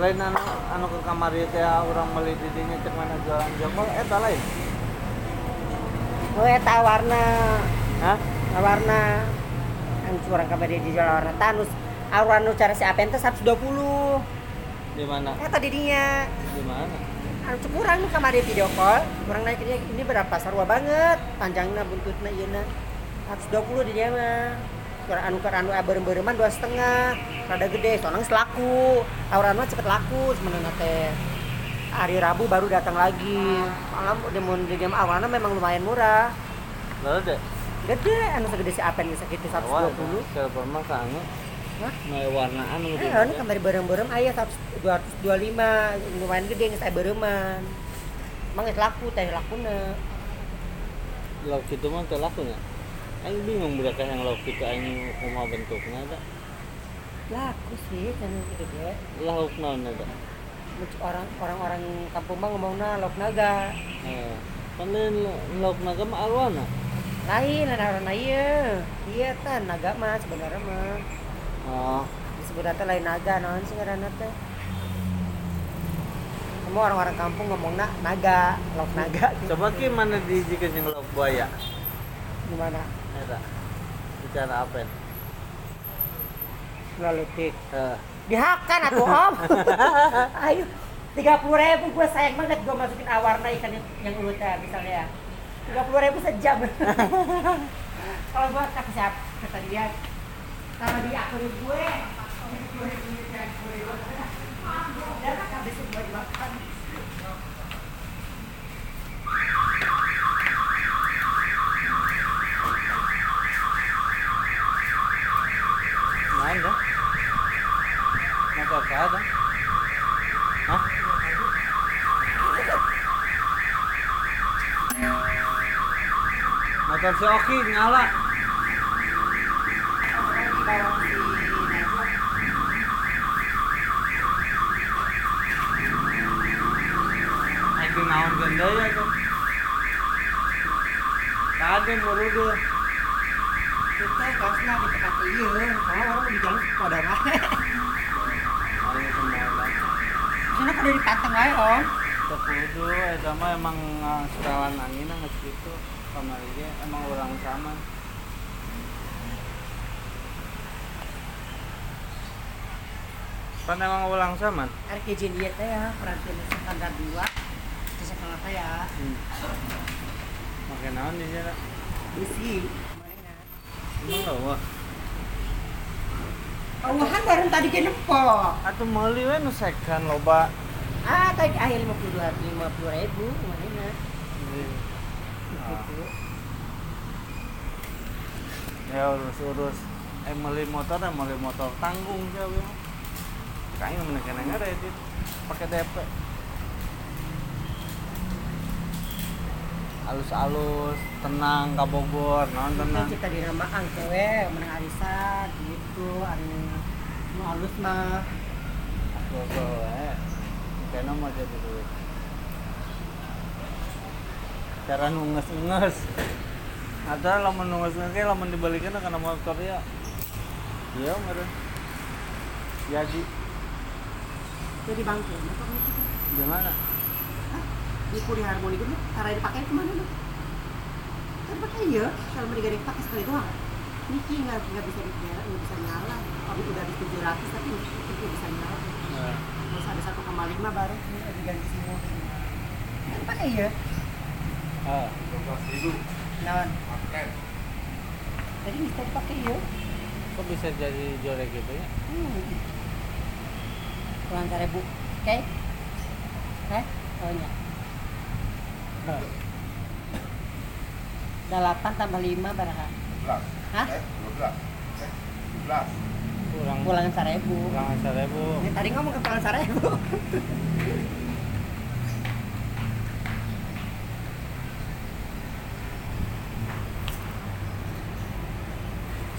lain anu anu ke kamar teh urang meuli di dinya cek mana jualan jongkol eta lain? Oh, eta warna. Hah? Warna. Anu curang kabar di jalan warna tanus. Awan nu cara si Apen teh 120. di mana? Eta di dinya. di mana? Anu kurang nu kamari video call kurang naik ini ini berapa? Sarua banget. Panjangnya buntutnya iya na. 120 di dia mah. kurang anu kurang anu berem-bereman dua setengah rada gede. Soalnya selaku tawuran mah cepet laku sebenarnya teh. Hari Rabu baru datang lagi. Malam udah mau di game awalnya memang lumayan murah. Lalu deh gede anu segede si Apen bisa gitu 120 telepon mah sange Hah? mau warnaan gitu Eh, ini kamari bareng-bareng ayah 100 225 lumayan gede nggak saya bereman. Emang laku teh lakuna lauk itu mah teu laku nya Aing bingung budak yang lauk itu aing kumaha bentuknya ada laku sih kan gitu deh lauk naon ada orang orang-orang kampung mah ngomongna lauk naga. Eh kan lauk naga mah alwana lain ada orang iya. Iya kan naga mah sebenarnya mah. Oh. Disebutnya teh lain naga naon sih ngaranna teh? Semua orang-orang kampung ngomongna naga lauk naga. Coba ki mana dijikeun jeung lauk buaya gimana? Eta bicara apa lalu tik eh. Dihakan atuh om. Ayo tiga puluh ribu gue sayang banget gue masukin awarna ikan yang, yang urutan misalnya. tiga puluh ribu sejam. Kalau gue kasih siapa? Kata dia. Kalau di akun gue udah kan habis itu gue dimakan main dah motor ka ada hah motor si Oki nyala. Aing naon ganda ya tuh. Tadi muru deh kita gasnya di tempat iya kalau orang di jalan pada mana kan dari pantang aja om? Tekudu, eta mah emang uh, setelan angin nggak gitu kamari ge emang orang sama. Kan emang ulang sama. kejadian dia teh ya perhatian standar dua di sekolah teh ya Hmm. Makai naon di sana? kemarin Emang lawa. Awahan bareng tadi ke nepo. Atuh meuli we nu second loba. Ah, tadi ayah lima puluh dua, lima puluh ribu kemarin Gitu. Ya urus-urus. Eh meuli motor, eh meuli motor tanggung jauh. Kayaknya menekan ada itu pakai DP. Alus-alus, tenang, ke Bogor, naon tenang. Kita di Remaang cewek, menang arisan, gitu, anu nu halus mah. Bogor, eh. Kena mau jadi duit. Cara nunges-nunges. Ada lamun nunges-nunges, ge lamun dibalikin karena motor ya. Iya, meren. Jadi, Jadi bangku, motor itu gimana? Di kuri harmoni gitu, cara dipakai ke mana lu? Kan pakai ya, kalau mau digading pakai sekali doang. Niki nggak nggak bisa dinyala, nggak bisa nyala. Tapi udah di tujuh ratus tapi itu bisa nyala. Nah, Terus ada satu koma lima baru diganti semua. Kan pakai ya, ah, 12 ribu non. paket Jadi bisa dipakai ya. kok bisa jadi jorek gitu ya? Hmm. Kurang seribu. Oke? Eh? Oh iya. Delapan tambah lima berapa? 12 Hah? eh 12 eh 12 Kurang Pulangan seribu. kurang seribu. Ini tadi ngomong ke pulangan seribu.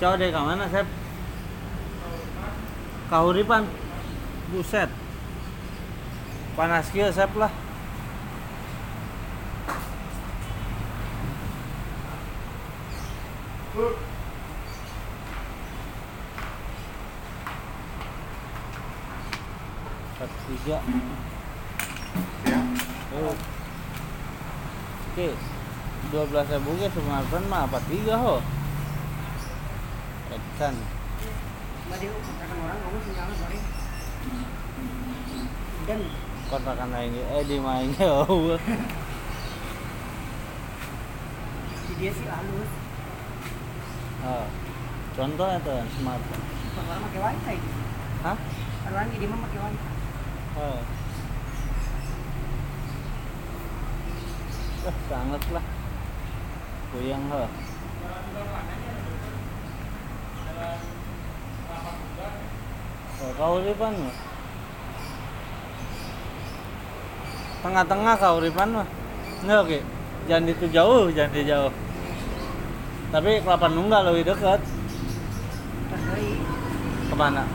Coba deh ke mana, Sep? Kahuripan. Buset. Panas kieu, Sep lah. Satu tiga. ya Oh. Oke. Dua belas ribu ke Sumatera mah apa tiga ho? Sorry. Dan kontrakan ge, eh di main ge eueuh. Di dia sih halus. Oh. Contoh itu smart. Orang pakai wifi. Hah? Orang di mah pakai wifi. Oh. Eh, sangat lah. Puyang heh. Kauripan mah. Tengah-tengah kauripan mah. Nggak oke. Jangan itu jauh, jangan di jauh. Tapi kelapa nunggal lebih dekat. Ke mana?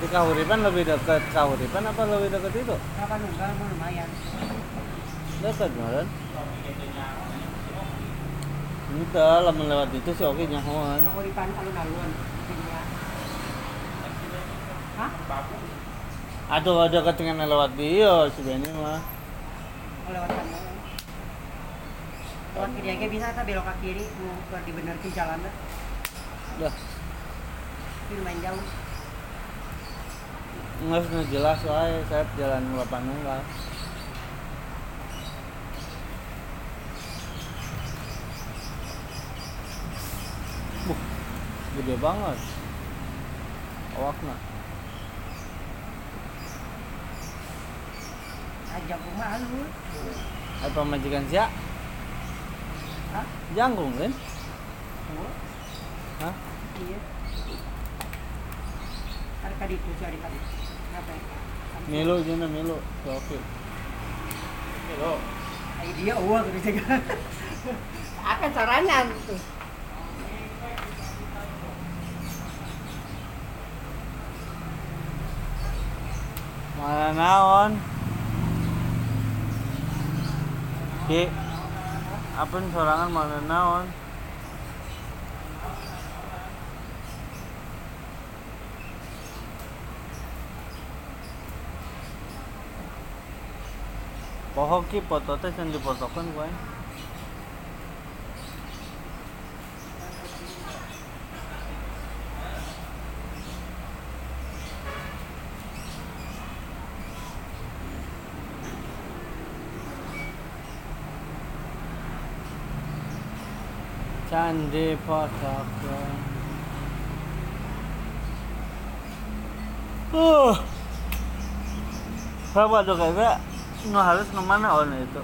Di Kahuripan lebih dekat Kahuripan apa lebih dekat itu? Kapan nunggal lumayan. Dekat meren. Itu lamun lewat itu sih oke nyahoan. Kahuripan alun-alun. Dunia. Hah? Aduh ada ketinggalan lewat dia sebenarnya mah. Oh, lewat sana. Lewat kiri aja bisa tak belok ke kiri mau keluar di bener jalan dah. Dah, Ini lumayan jauh. nggak jelas wae saya jalan lapan nunggal. Gede banget. Awakna. Ajak rumah halus. Apa majikan siak? Hah? Janggung kan? Oh, Hah? iya. Ada kadi itu ada kadi. Apa ya? Milo jana Milo. Oke. Kilo. Ay, dia uang gitu. Akan caranya tuh. Mana naon? Ki. Apun sorangan mana naon? Poho ki foto teh yang dipotokan gue. Candi Potokan. Uh. Tuh kayaknya nggak harus ke mana on itu?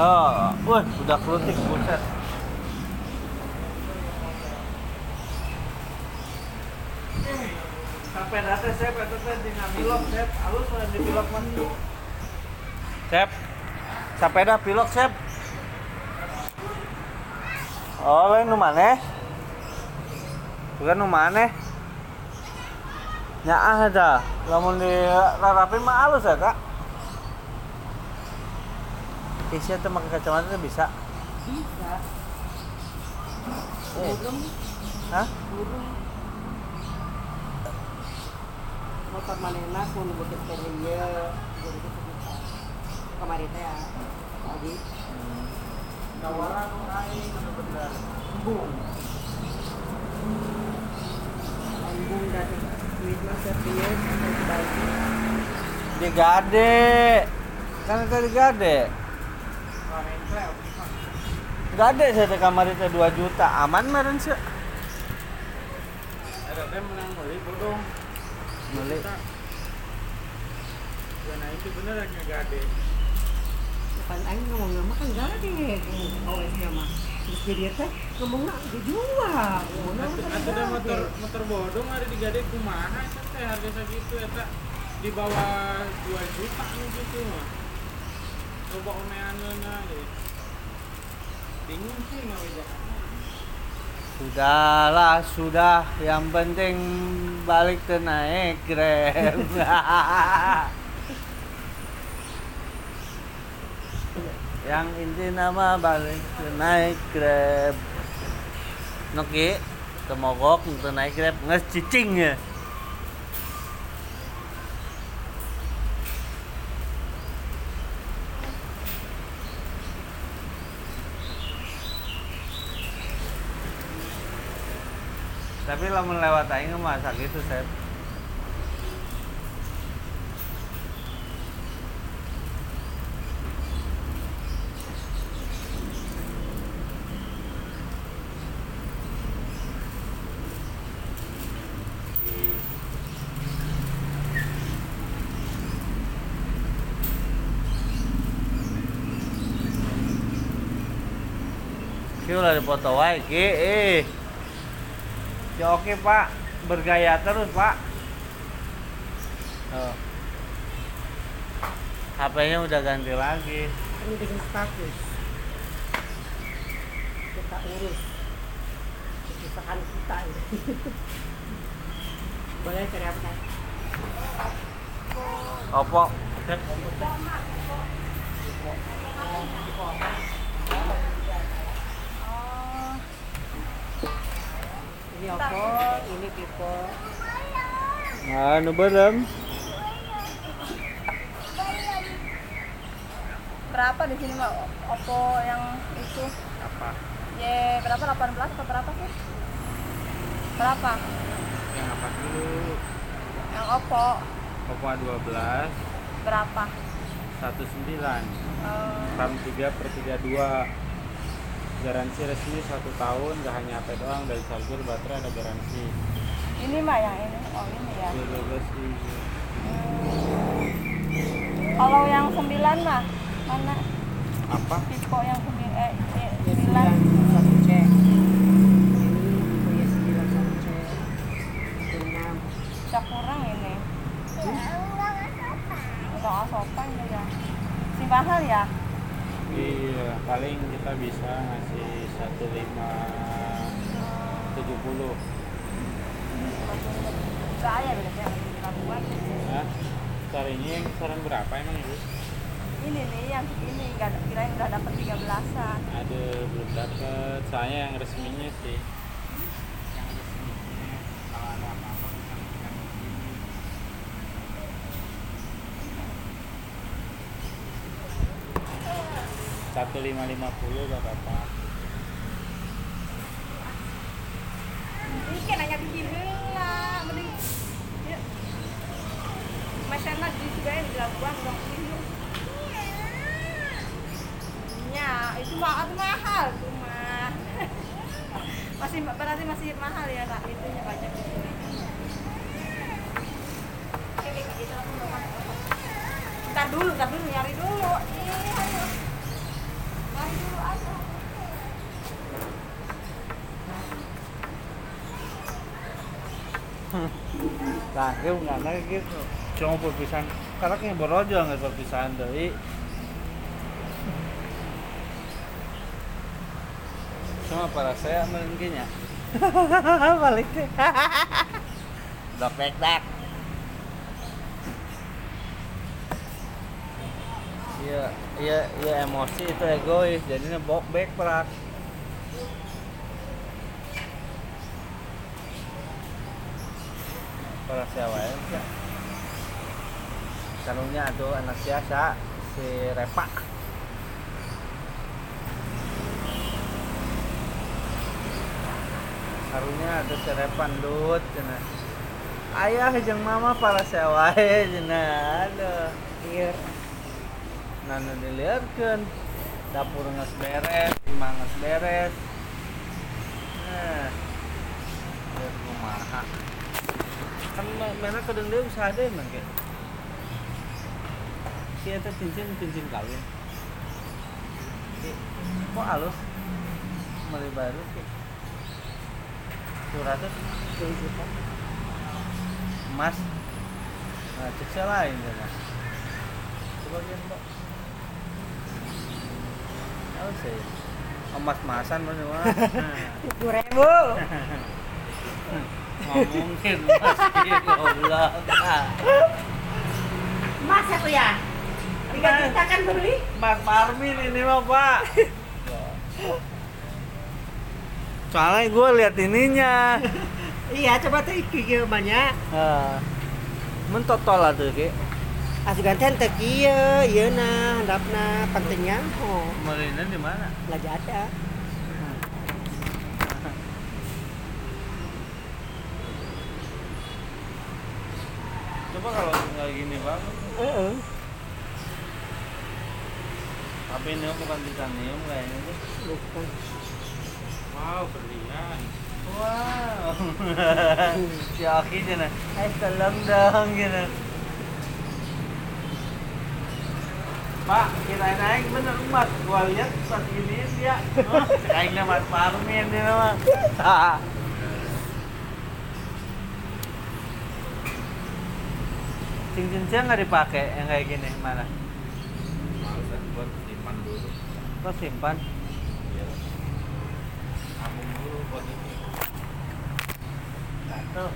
Oh, wah, udah kerutik buset. Data saya itu teh di ngambilok saya halus lah di pilok mandi. Sep. Sepeda pilot, Sep. Oh, lain nu maneh? Bukan nu maneh. Nyaah eta. Lamun di rarapin mah halus ya, Kak. Isya teh make kacamata teh bisa. Bisa. Eh. Burung, Hah? burung. Motor manena pun bukit dia. Jadi. Kemarin teh. Tadi. Tawaran aing bener-bener. Embung. Embung dari duit mah serius. Di gade. Kan itu di gade. Gade saya teh kamar itu 2 juta. Aman meren sih. Ada menang beli bodong. Ya nah itu bener lagi gade. Depan aing ngomong nama kan gade. Awes mah. Terus jadi teh ngomongna dijual. Atau ada motor motor bodong ada di gade kumaha teh harga segitu eta di bawah 2 juta gitu mah. Coba omeaneuna ge. Bingung sih ngawejakan. Sudahlah, sudah. Yang penting balik ke naik Grab. Yang inti nama balik ke naik Grab. Noki, temogok untuk naik grab nges cicing ya tapi lamun lewat aing mah gitu saya Ki udah dipoto wae. Eh. Ya oke, Pak. Bergaya terus, Pak. Oh. HP-nya udah ganti lagi. Ini bikin status. Kita urus. Kesusahan kita ini. Boleh cari apa? Kak? Oppo. Ini Oppo, ini Vivo. Nah, nu berem. berapa di sini mbak? Oppo yang itu? Apa? Y berapa? 18 atau berapa sih? Berapa? Yang apa dulu? yang Oppo. Oppo A12 berapa? 19 Eh, RAM 3 per 32 Garansi resmi 1 tahun, gak hanya HP doang, dari charger, baterai ada garansi. Ini mbak yang ini oh ini ya. 12 ribu kalau yang 9 mah mana? Apa? Vivo yang 9 eh Ya, Y 9 sembilan satu C. Ini satu C. Enam. bisa kurang ini. Udah sopan ya. Si mahal ya Iya, paling kita bisa ngasih 1570 saya berarti yang lebih raguan Nah, carinya yang kisaran berapa emang ibu? ini nih yang segini nggak kirain udah dapat 13an Ada belum dapet, soalnya yang resminya sih 1550 gak apa-apa Itu nggak gitu. Cuma perpisahan. Karena kayak borojo nggak perpisahan dari. Cuma para saya mungkin ya. Balik deh. Dok dek. Iya, iya, iya emosi itu egois, jadinya bok back para siapa ya. Kanunya tuh anak siasa si Repa karunya ada si Repan dut cina ayah jeung mama para sewa cina aduh. Iya. nana dilihatkan dapur nges beres imah nges beres. Nah kumaha kan ma- mana kadang dia usaha deh emang kayak Ki eta cincin cincin kawin kok halus? Beli baru Ki suratnya tuh juta. Emas nah cek saya lain ya mas. Coba lihat mbak. Tahu sih emas masan mas. Tujuh ribu. nggak mungkin mas Ki, goblok Mas aku ya. Tiga juta kan beli. Mas Marmin ini mah pak. Soalnya gue lihat ininya. Iya coba tuh iki banyak. Ah. Mentotol lah tuh ki. Asugan teh teu kieu ieu nah handapna pentingnya. Oh Marina di mana? Lagi ada coba kalau nggak gini banget heeh. Tapi ini bukan titanium kayaknya tuh. Bukan. Wow berlian. Wow. Si Aki jana eh tolong dong gitu. Pak, kita naik bener umat. Gua lihat pas gini dia. Oh, kayak nama Parmin dia mah. Cincin-cincin nggak dipakai yang kayak gini mana? males buat simpan dulu Kok simpan? Iya. Nabung dulu buat ini Gatel.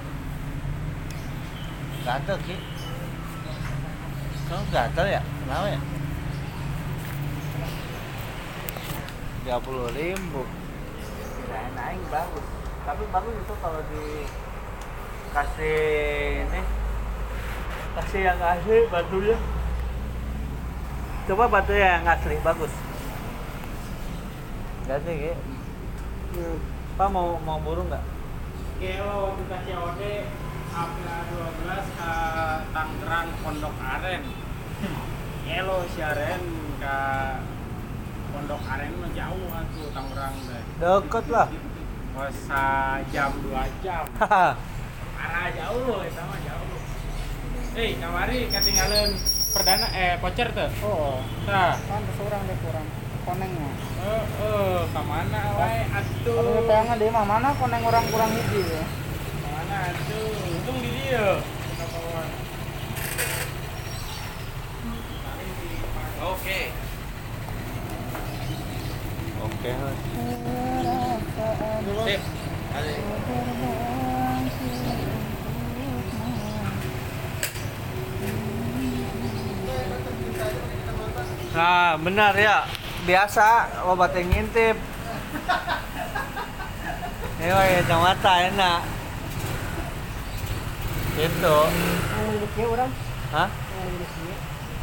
Gatel ki. Kamu gatel ya? Kenapa ya? Tiga puluh ribu. Kirain naik bagus. Tapi bagus itu kalau di kasih ini kasih yang asli batunya coba batu yang asli bagus Gak sih Ki? Hmm. Pak mau mau burung nggak? Kelo waktu kasih ode April 12 ke Tangerang Pondok Aren Kelo si Aren ke Pondok Aren mah jauh atuh Tangerang deh Deket lah. Masa jam 2 jam Haha. Arah jauh eta mah jauh Eh, kamari ketinggalan perdana eh voucher tuh. oh Tah. kan seorang deh kurang konengnya Eh, eh, ke mana wae atuh? tayangan dia mah mana koneng orang kurang hiji ya Mana atuh? Untung di dia. Oke. Oke. Sip. Ada. Nah, benar ya. Biasa obat yang ngintip. Ini mah kacamata enak. Kieu orang Hah? kieu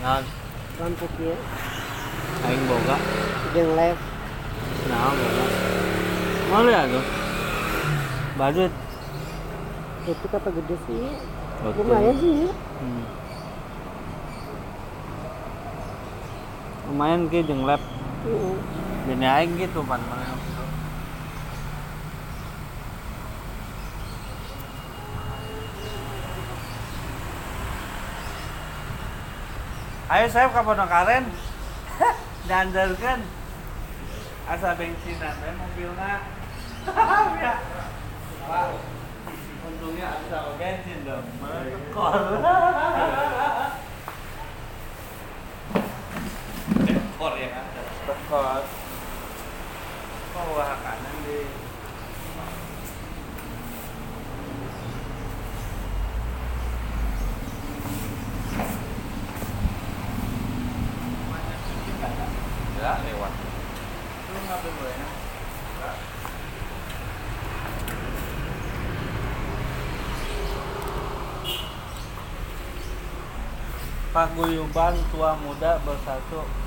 Nah, kieu aing boga. jeung live Nah, boga. Mau lihat tuh. Badut. itu kata gede sih lumayan sih ya. Hmm. Lumayan ki jeung lab. Heeh. Bini aing gitu pan. Ayo saya ke Pondok Aren. Diandarkan. Asa bensinan we mobilna. ya. Pak. Untungnya asa bensin dong. Kol. Dekor ya kan? Dekor. Kok wah kanan di ya lewat Lu ngapain gue? Paguyuban tua muda bersatu.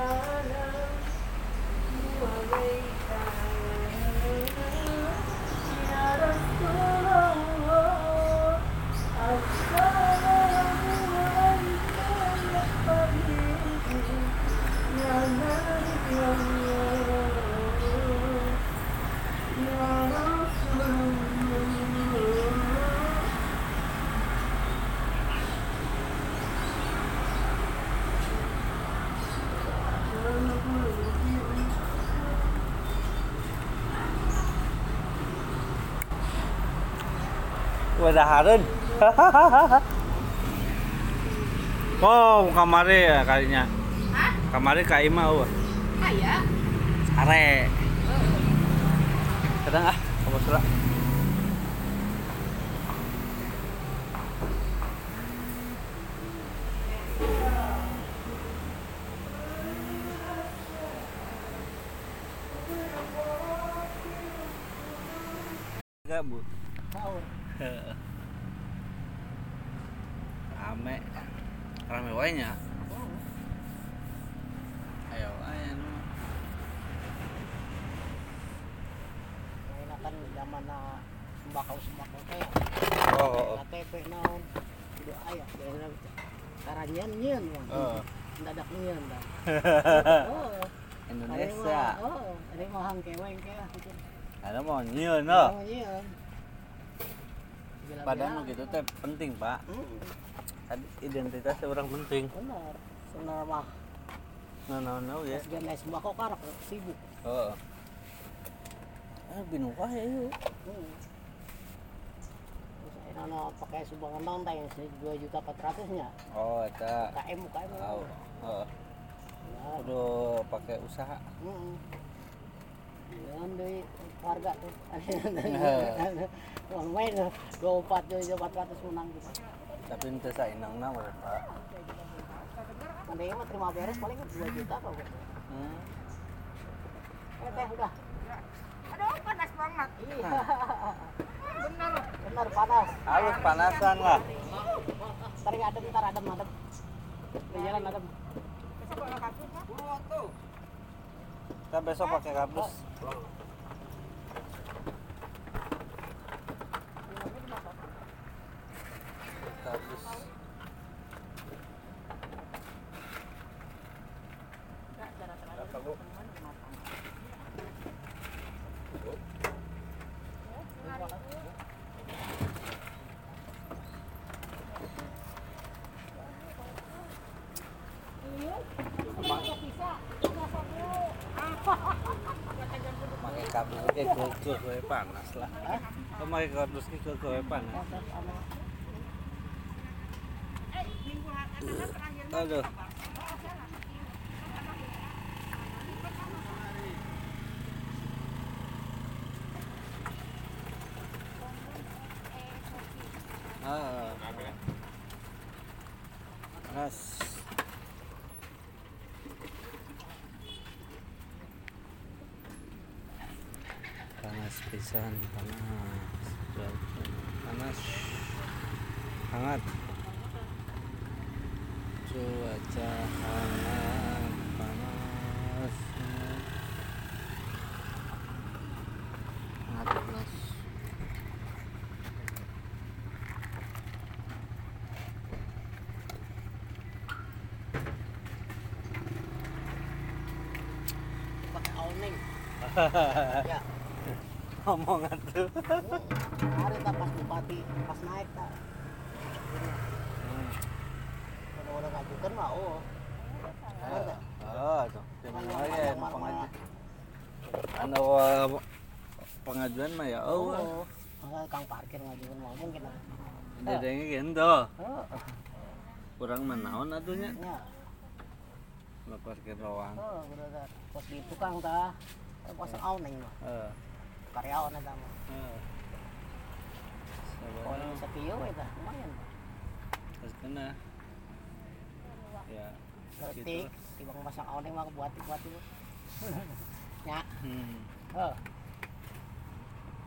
You are waiting. Wedahareun. oh, kamari ya kalinya. Hah? Kamari ka imah eueuh. Aya. Are. Kadang ah, apa sura? Enggak, Bu. Tahu. Heeh. Rame. Rame wae nya. Ayo ayo nu. Ini kan zaman na sembako sembako teh. Oh, oh, oh. KTP naon. Kudu aya biasana karanyan nyeun mah. Oh. Dadak nyeun dah. Oh. Indonesia. Oh, ada mah hang keweng ke gitu. Ada mau nyeun no. Oh. Padahal nu gitu teh penting, Pak. Hmm, identitas orang penting. benar. Sebenarnya mah Nah, nah, nah, ya. Pas naik sembako karak sibuk. Oh. Ah, bingung wae ieu. Hmm. Terus ayeuna na pakai sumbangan naon teh dua juta empat ratusnya. Oh, eta. KM UKM. Oh. Oh. Ya, Kudu pakai usaha. Hmm. Jangan dari warga tuh. Uang main dua empat dua empat ratus menang gitu. Tapi ente sainangna mah, Pak. Nanti mah terima beres paling dua juta kok. Hmm. Eh teh udah. Aduh, panas banget. Iya. Benar. Benar panas. Halus panasan lah. Ntar ya adem, ntar adem, adem. Di jalan adem. Kita besok pakai kardus. Kardus. Berapa, Bu? Pakai kardus ke ke ke pakai kardus ke ke ke panas. Aduh. Ah. Panas. Panas pisan, panas. Panas. Hangat. Cuaca hangat, panas. Hangat panas. Pakai awning. Ya. Omongan tuh. Hari tak pas bupati pas naik tak. Kalau udah ngajukan mah oh. Oh, tuh. Marmah. pengajuan. Anu uh, pengajuan mah ya oh. Oh. Kang parkir ngajukan mah mungkin. Dedengnya gitu. Kurang menaon atunya. Ya. Lo parkir doang. Oh, bener Pos di tukang tah. Pasang awning mah. Eh. Karyawan eta mah. Kalau Sabar. sekieu eta lumayan. Kena. Ya. Ngerti, tibang pasang awning mah buat-buat itu. Ya. Hmm.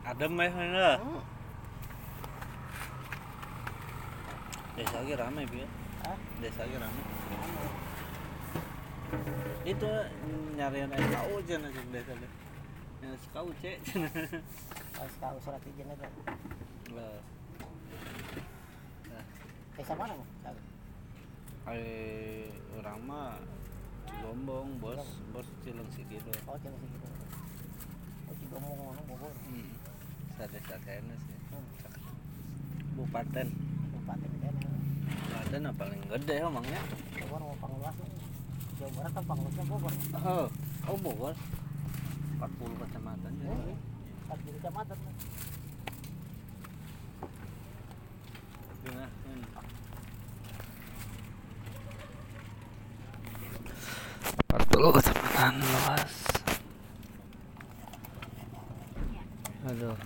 Adem ya mana? Hmm. Desa lagi rame bi. Desa lagi rame. Itu nyariin aja kau aja desa deh. Yang kau cek. Pas tahu surat izin itu. Lah, Desa mana? Tahu. eh orang mah Cigombong, bos, bos Cilengsi gitu. Oh, jangan segitu. Oh, mau ngomong Bogor. Hmm. Kayaknya sih. Hmm. Bupaten. Kabupaten kan. Apa paling gede emangnya? Jawa Barat kan pangluasnya Bogor. Oh, oh Bogor. 40 kecamatan jadi. Hmm. 40 kecamatan. Betul ketebalan luas. Aduh.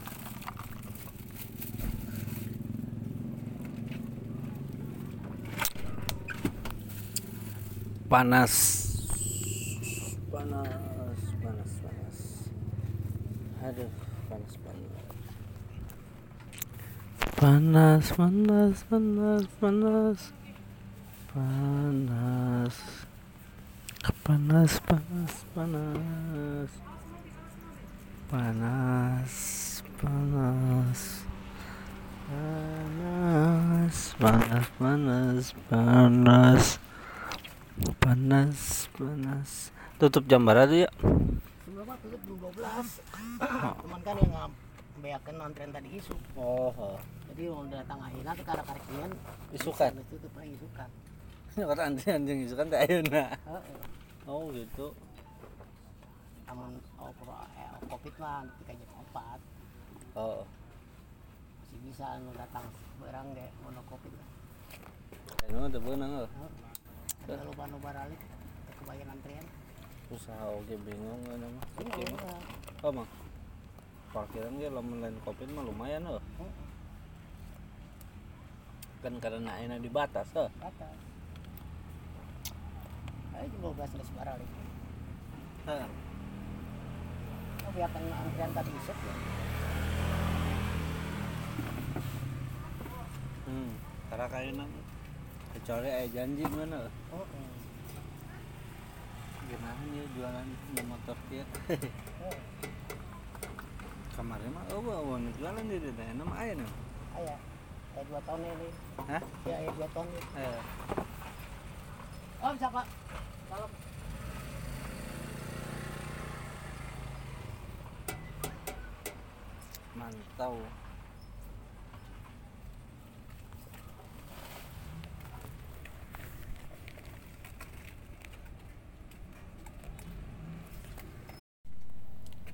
Panas. Panas, panas, panas. Aduh, panas panas. Panas, panas, panas, panas. Panas. Panas, panas, panas. Panas, panas. Panas, panas, panas, panas. Panas, panas. Tutup jam berapa tuh ya? Sebelumnya tutup jam 12 Cuman kan yang ngambeakeun antrean tadi isu Oh, oh. Jadi mau datang akhirnya tuh kada karekian isukan. Tutup lagi isukan Kata antrian jeung isukan teh ayeuna. Oh, gitu. Aman oh, eh, covid mah ketika jam 4 Oh. masih bisa anu datang barang deh covid Anu teh beunang euy. Ada lupa nu baralik kebayang antrean Usaha oge bingung anu mah. Ini Oke mah. mah. Oh, Mang. Parkiran ge lamun lain Covid mah lumayan euy. Kan karena ayeuna dibatas euy. Kata. Ayo jam 12 geus baralik. Heeh. Oh, biarkan antrean tadi isuk ya. Hmm. Karena kayaknya kecuali aya janji mana Oh, oh. gimana ya jualan di motor Oh, kemarin mah oh bawa nu jualan di daerah nama aya nih aya. Aya dua tahun ini. hah Ya, aya dua tahun ini. eh Oh, bisa Pak. Kalau mantau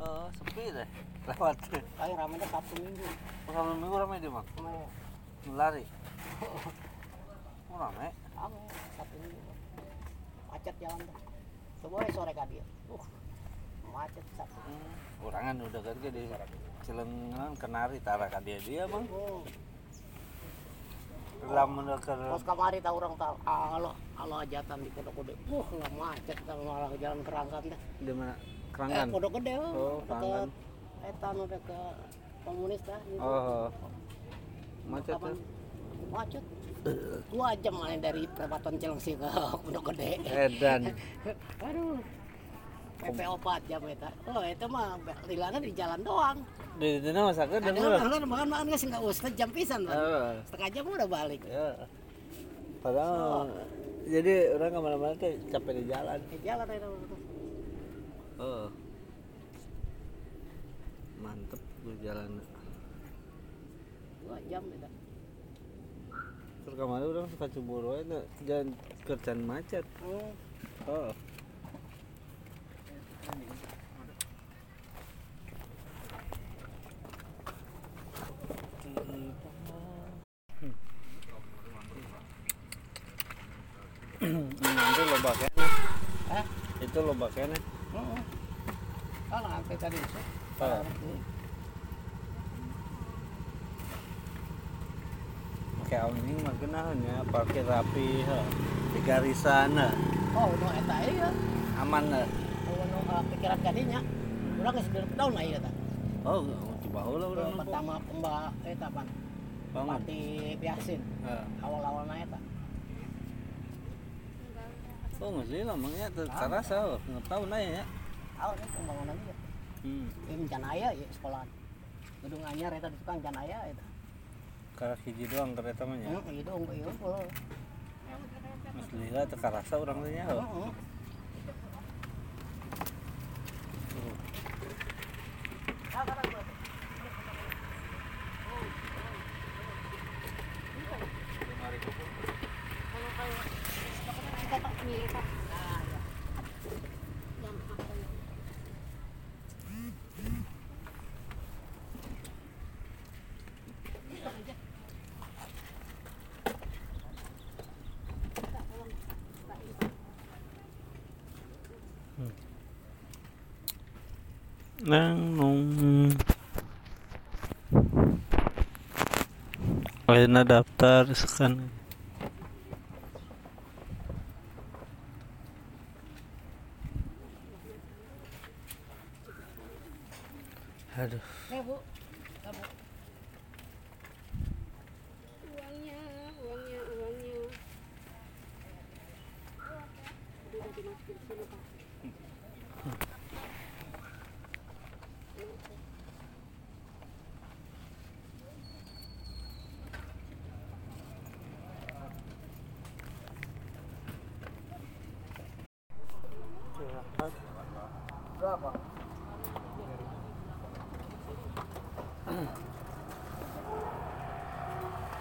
Oh, sepi deh. Lewat. ayo ramenya Sabtu Minggu. Kalau minggu ramai dia mah. Mau Lari. Oh, ramai. kamu Sabtu Minggu. Macet jalan tuh. Aja sore ka dia. Uh. Macet Sabtu. Hmm. Orangan udah kan ke di Cilengan kenari tara ka dia bang. Oh. Lamun ke Pas kamari tahu orang tahu alo alo ajatan di Pondok Gede. Uh, macet kalau malah jalan kerangkan deh. di mana? Eh, Keranggan. Pondok Gede Oh, oh, Keranggan. dekat etan udah ke komunis dah. Oh. Macet Kapan? Macet. Dua jam malah dari perempatan Cilengsi ke Pondok Gede. Edan. Aduh. PP 4 jam eta. Oh, itu mah lilana di jalan doang. Di sana masakan Ada denger. orang makan makan geus enggak usah jam pisan. Oh. Setengah jam udah balik. Ya. Padahal jadi orang ke mana-mana tuh capek di jalan. Di jalan itu. Oh. Mantep gue jalan. Dua jam itu. Terus kemarin orang suka cemburu aja jalan kerjaan macet. Hmm. Oh. Nanti loba kene. Hah? Itu loba kene. Heeh. Kan nanti tadi itu. Oh. Kayak awal ini mah genahan ya, parkir rapi, ha. ha. Oh, no eta ieu. aman. ha. Oh, no uh, pikiran kadinya. Urang geus tahun lah ieu tah. Oh, coba heula urang nu Pertama pemba eta pan. Pati biasin. Ha. Awal-awalna eta. Oh masih sih lamangnya terasa ah. nggak tahu nanya ya. Pembangunan. Hmm. Ini Janaya ya sekolah Gedung anyar ya, ya, itu di tukang itu. Karena hiji doang kereta mah ya. Heeh, hiji doang bae. Mas Lila orang tanya. Heeh. Hmm, hmm. Nang nung. Ayeuna daftar sekarang Aduh. Eh bu, uangnya uangnya uangnya berapa?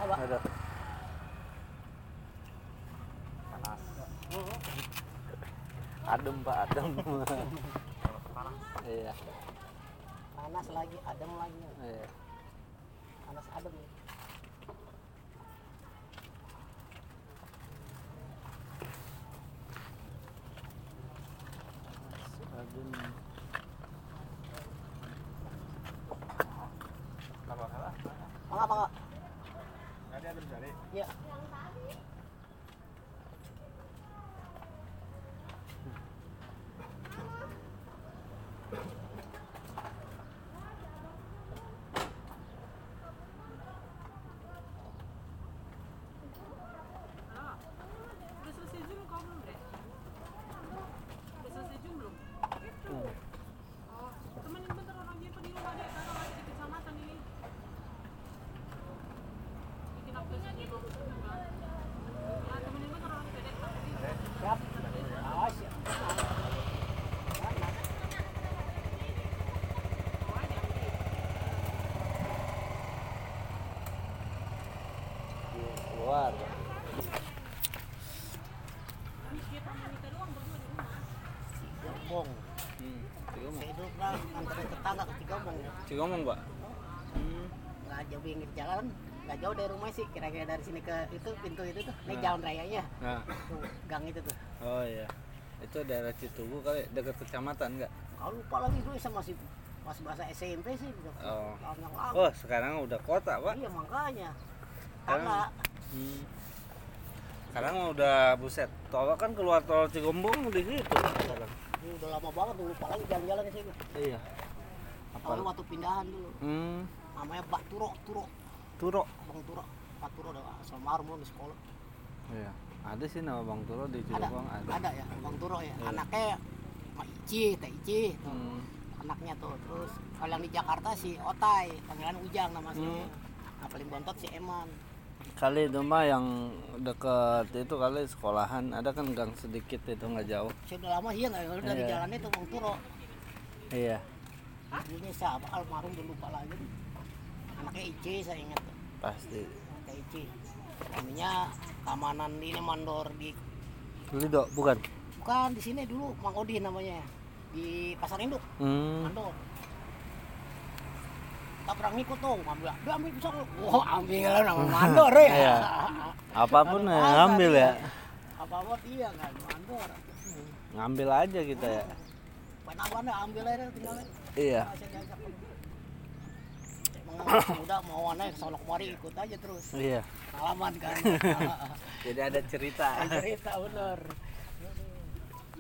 Apa? Ada. Adem pak, adem. Iya. Panas lagi, adem lagi. Iya. Panas adem. Adem. Mangga, mangga. Tadi ada cari. Iya. udah selesai zoom kau belum deh udah selesai zoom belum oh temenin bentar orang dia di rumah deh kakak lagi di kecamatan ini bikin aplikasi gitu ya temenin bentar orang pedek tapi Siap. Awas ya. Keluar. Cigombong. Hmm. Cigomong. Saya hidup lah antarin tetangga ke Cigombong. Cigomong pak. Hmm. Nggak jauh pinggir jalan, nggak jauh dari rumah sih. Kira-kira dari sini ke itu pintu itu tuh, ini Nah. jalan rayanya. Nah. Tuh, gang itu tuh. Oh iya. Itu daerah Citugu kali dekat kecamatan enggak? Kalau lupa lagi gue sama masih pas bahasa SMP sih udah Oh. tahun yang lalu. Oh sekarang udah kota pak. Iya makanya. Sekarang- Karena Hmm. Sekarang udah buset. Tol kan keluar tol Cigombong di situ sekarang. ini udah lama banget lupa lagi jalan-jalan di sini. Iya. Kalau waktu pindahan dulu Hmm. namanya Pak Turo, Turo, Turo. Bang Turo. Pak Turo udah asal marum di sekolah. Iya. Ada sih nama Bang Turo di Ada, Cirebon ada. ada ya Bang Turo ya. Iya. Anaknya Pak Ici, Teh Ici. tuh. Hmm. Anaknya tuh. Terus kalau yang di Jakarta si Otai, panggilan Ujang nama sih. Hmm. Nah, paling bontot si Eman. Kali itu mah yang deket itu kali sekolahan ada kan gang sedikit itu nggak jauh. Sudah lama iya nggak dari Iya. jalan itu Bang Turo. Iya. Dulunya siapa? Almarhum udah lupa lagi. Anaknya Ici saya ingat. Pasti. Teh Ici. Namanya keamanan ini mandor di Lido bukan? bukan di sini dulu Mang Odi namanya di pasar induk Hmm. mandor tak pernah ngikut tuh ngambil dia ambil bisa lu wah ambil nama mandor ya Iya. Apa pun ya ngambil ya. apa apa dia kan mandor Ngambil aja kita ya. Banget ambil aja tinggal Iya. Muda mau aneh sono kemari ikut aja terus Iya. pengalaman kan Jadi ada cerita. cerita bener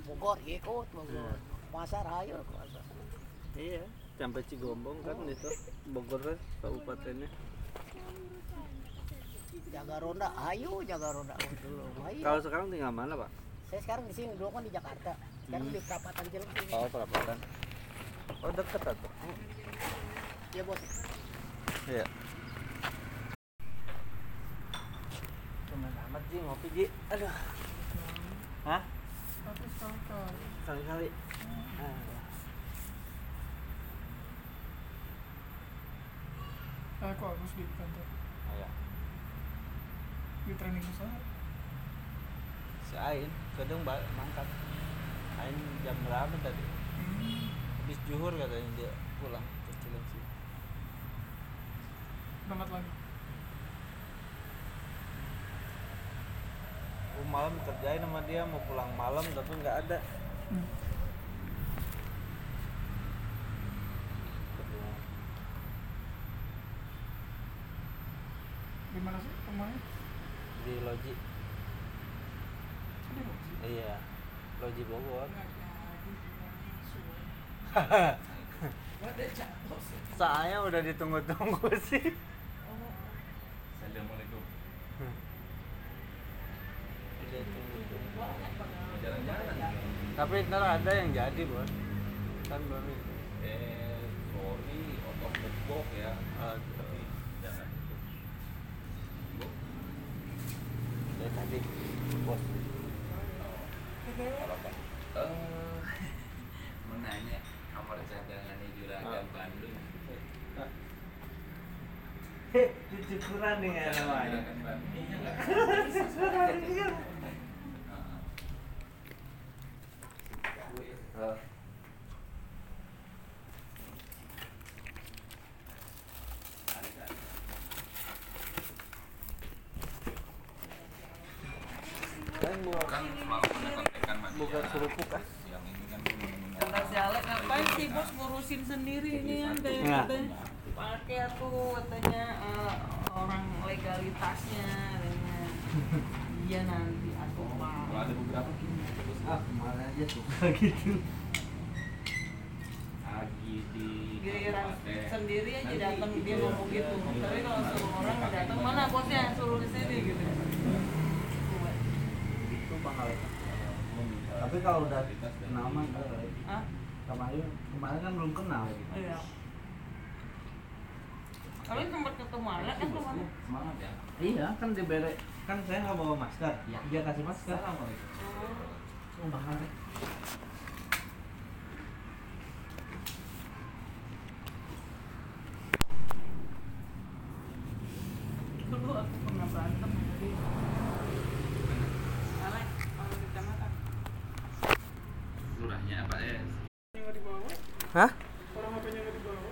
Bogor ikut Bogor pasar ayo ke pasar Iya. Sampai Cigombong kan itu Bogor kan kabupatennya. jaga ronda ayo jaga ronda dulu Kalau sekarang tinggal mana pak? saya sekarang di sini dulu kan di Jakarta sekarang di perapatan Cilegon Oh perapatan. Oh deket atau? ya bos Iya. Cuman amat Ji ngopi Ji. Aduh. Hah? Kali-kali. Ah. Aku harus di kantor Oh, ya. di training usaha. Si Ain kadang balik mangkat. Ain jam berapa tadi? habis juhur katanya dia pulang ke Cilengsi. Berangkat lagi. Gue malam kerjain sama dia mau pulang malam tapi nggak ada. Hmm. di mana sih rumahnya di loji. Di loji? Iya loji Bogor. Nah saya udah ditunggu-tunggu sih. Assalamualaikum. Jalan-jalan. tapi ntar ada yang jadi bos. Kan belum itu Eh, sorry, otot bok ya. Tapi jangan dari tadi bos. Apa? Eh, mau nanya kamar cadangan di Juragan Bandung. Cukuran nih ya namanya Juragan Bandung. Iya nggak? Oh. Kan buka Kan semalam ada kontekan sama buka dia. serupuk ah. Yang ini kan belum Kata si Alek ngapain sih bos ngurusin sendiri ini kan kayak Nah. katanya pakai tuh katanya eh, orang legalitasnya katanya iya nanti aku Kalau mau ada beberapa gini. Terus Ah, ke mana aja suka gitu. lagi di giliran sendiri aja datang dia dia- ngomong gitu tapi kalau suruh orang nggak datang mana bosnya suruh di sini gitu Itu Bang Alek. Tapi kalau udah nama enggak Alek. ah kemarin kemarin kan belum kenal gitu. iya kalian sempat ketemu Alek kan kemarin Semangat ya. Iya kan dibere kan saya nggak bawa masker. Iya. Dia kasih masker. Assalamualaikum. Oh Bang Alek. Dulu aku pernah berantem jadi kalau di kecamatan Lurahnya apa ya? yang nggak dibawa Hah? orang HP-nya nggak dibawa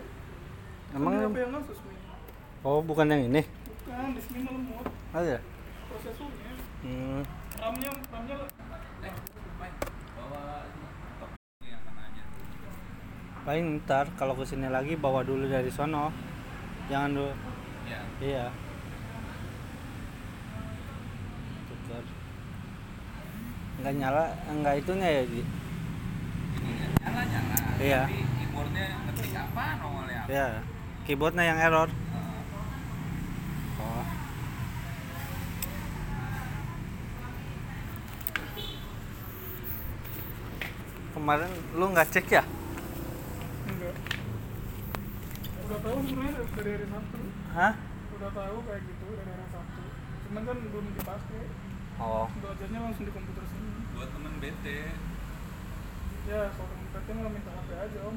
Emang HP yang ngasus nih Oh bukan yang ini? bukan di sini lemot Ada. prosesornya Hmm. RAM-nya RAM-nya Eh, baik. Bawa ini. Top yang mana aja. Paling ntar kalau ke sini lagi bawa dulu dari sono. Jangan dulu. Ya. Iya. Tukar. Enggak nyala, enggak itunya ya, Ji? Ini nyala nyala. Iya. Tapi keyboardnya ngetik apa nongolnya? apa? Iya. Keyboardnya yang error. Oh. Kemarin lu nggak cek ya? enggak udah tahu sebenarnya dari hari Sabtu Hah? udah tahu kayak gitu dari hari Sabtu cuman kan belum dipakai Oh. belajarnya langsung di komputer sini buat temen bete. ya kalau komputernya malah minta HP aja om.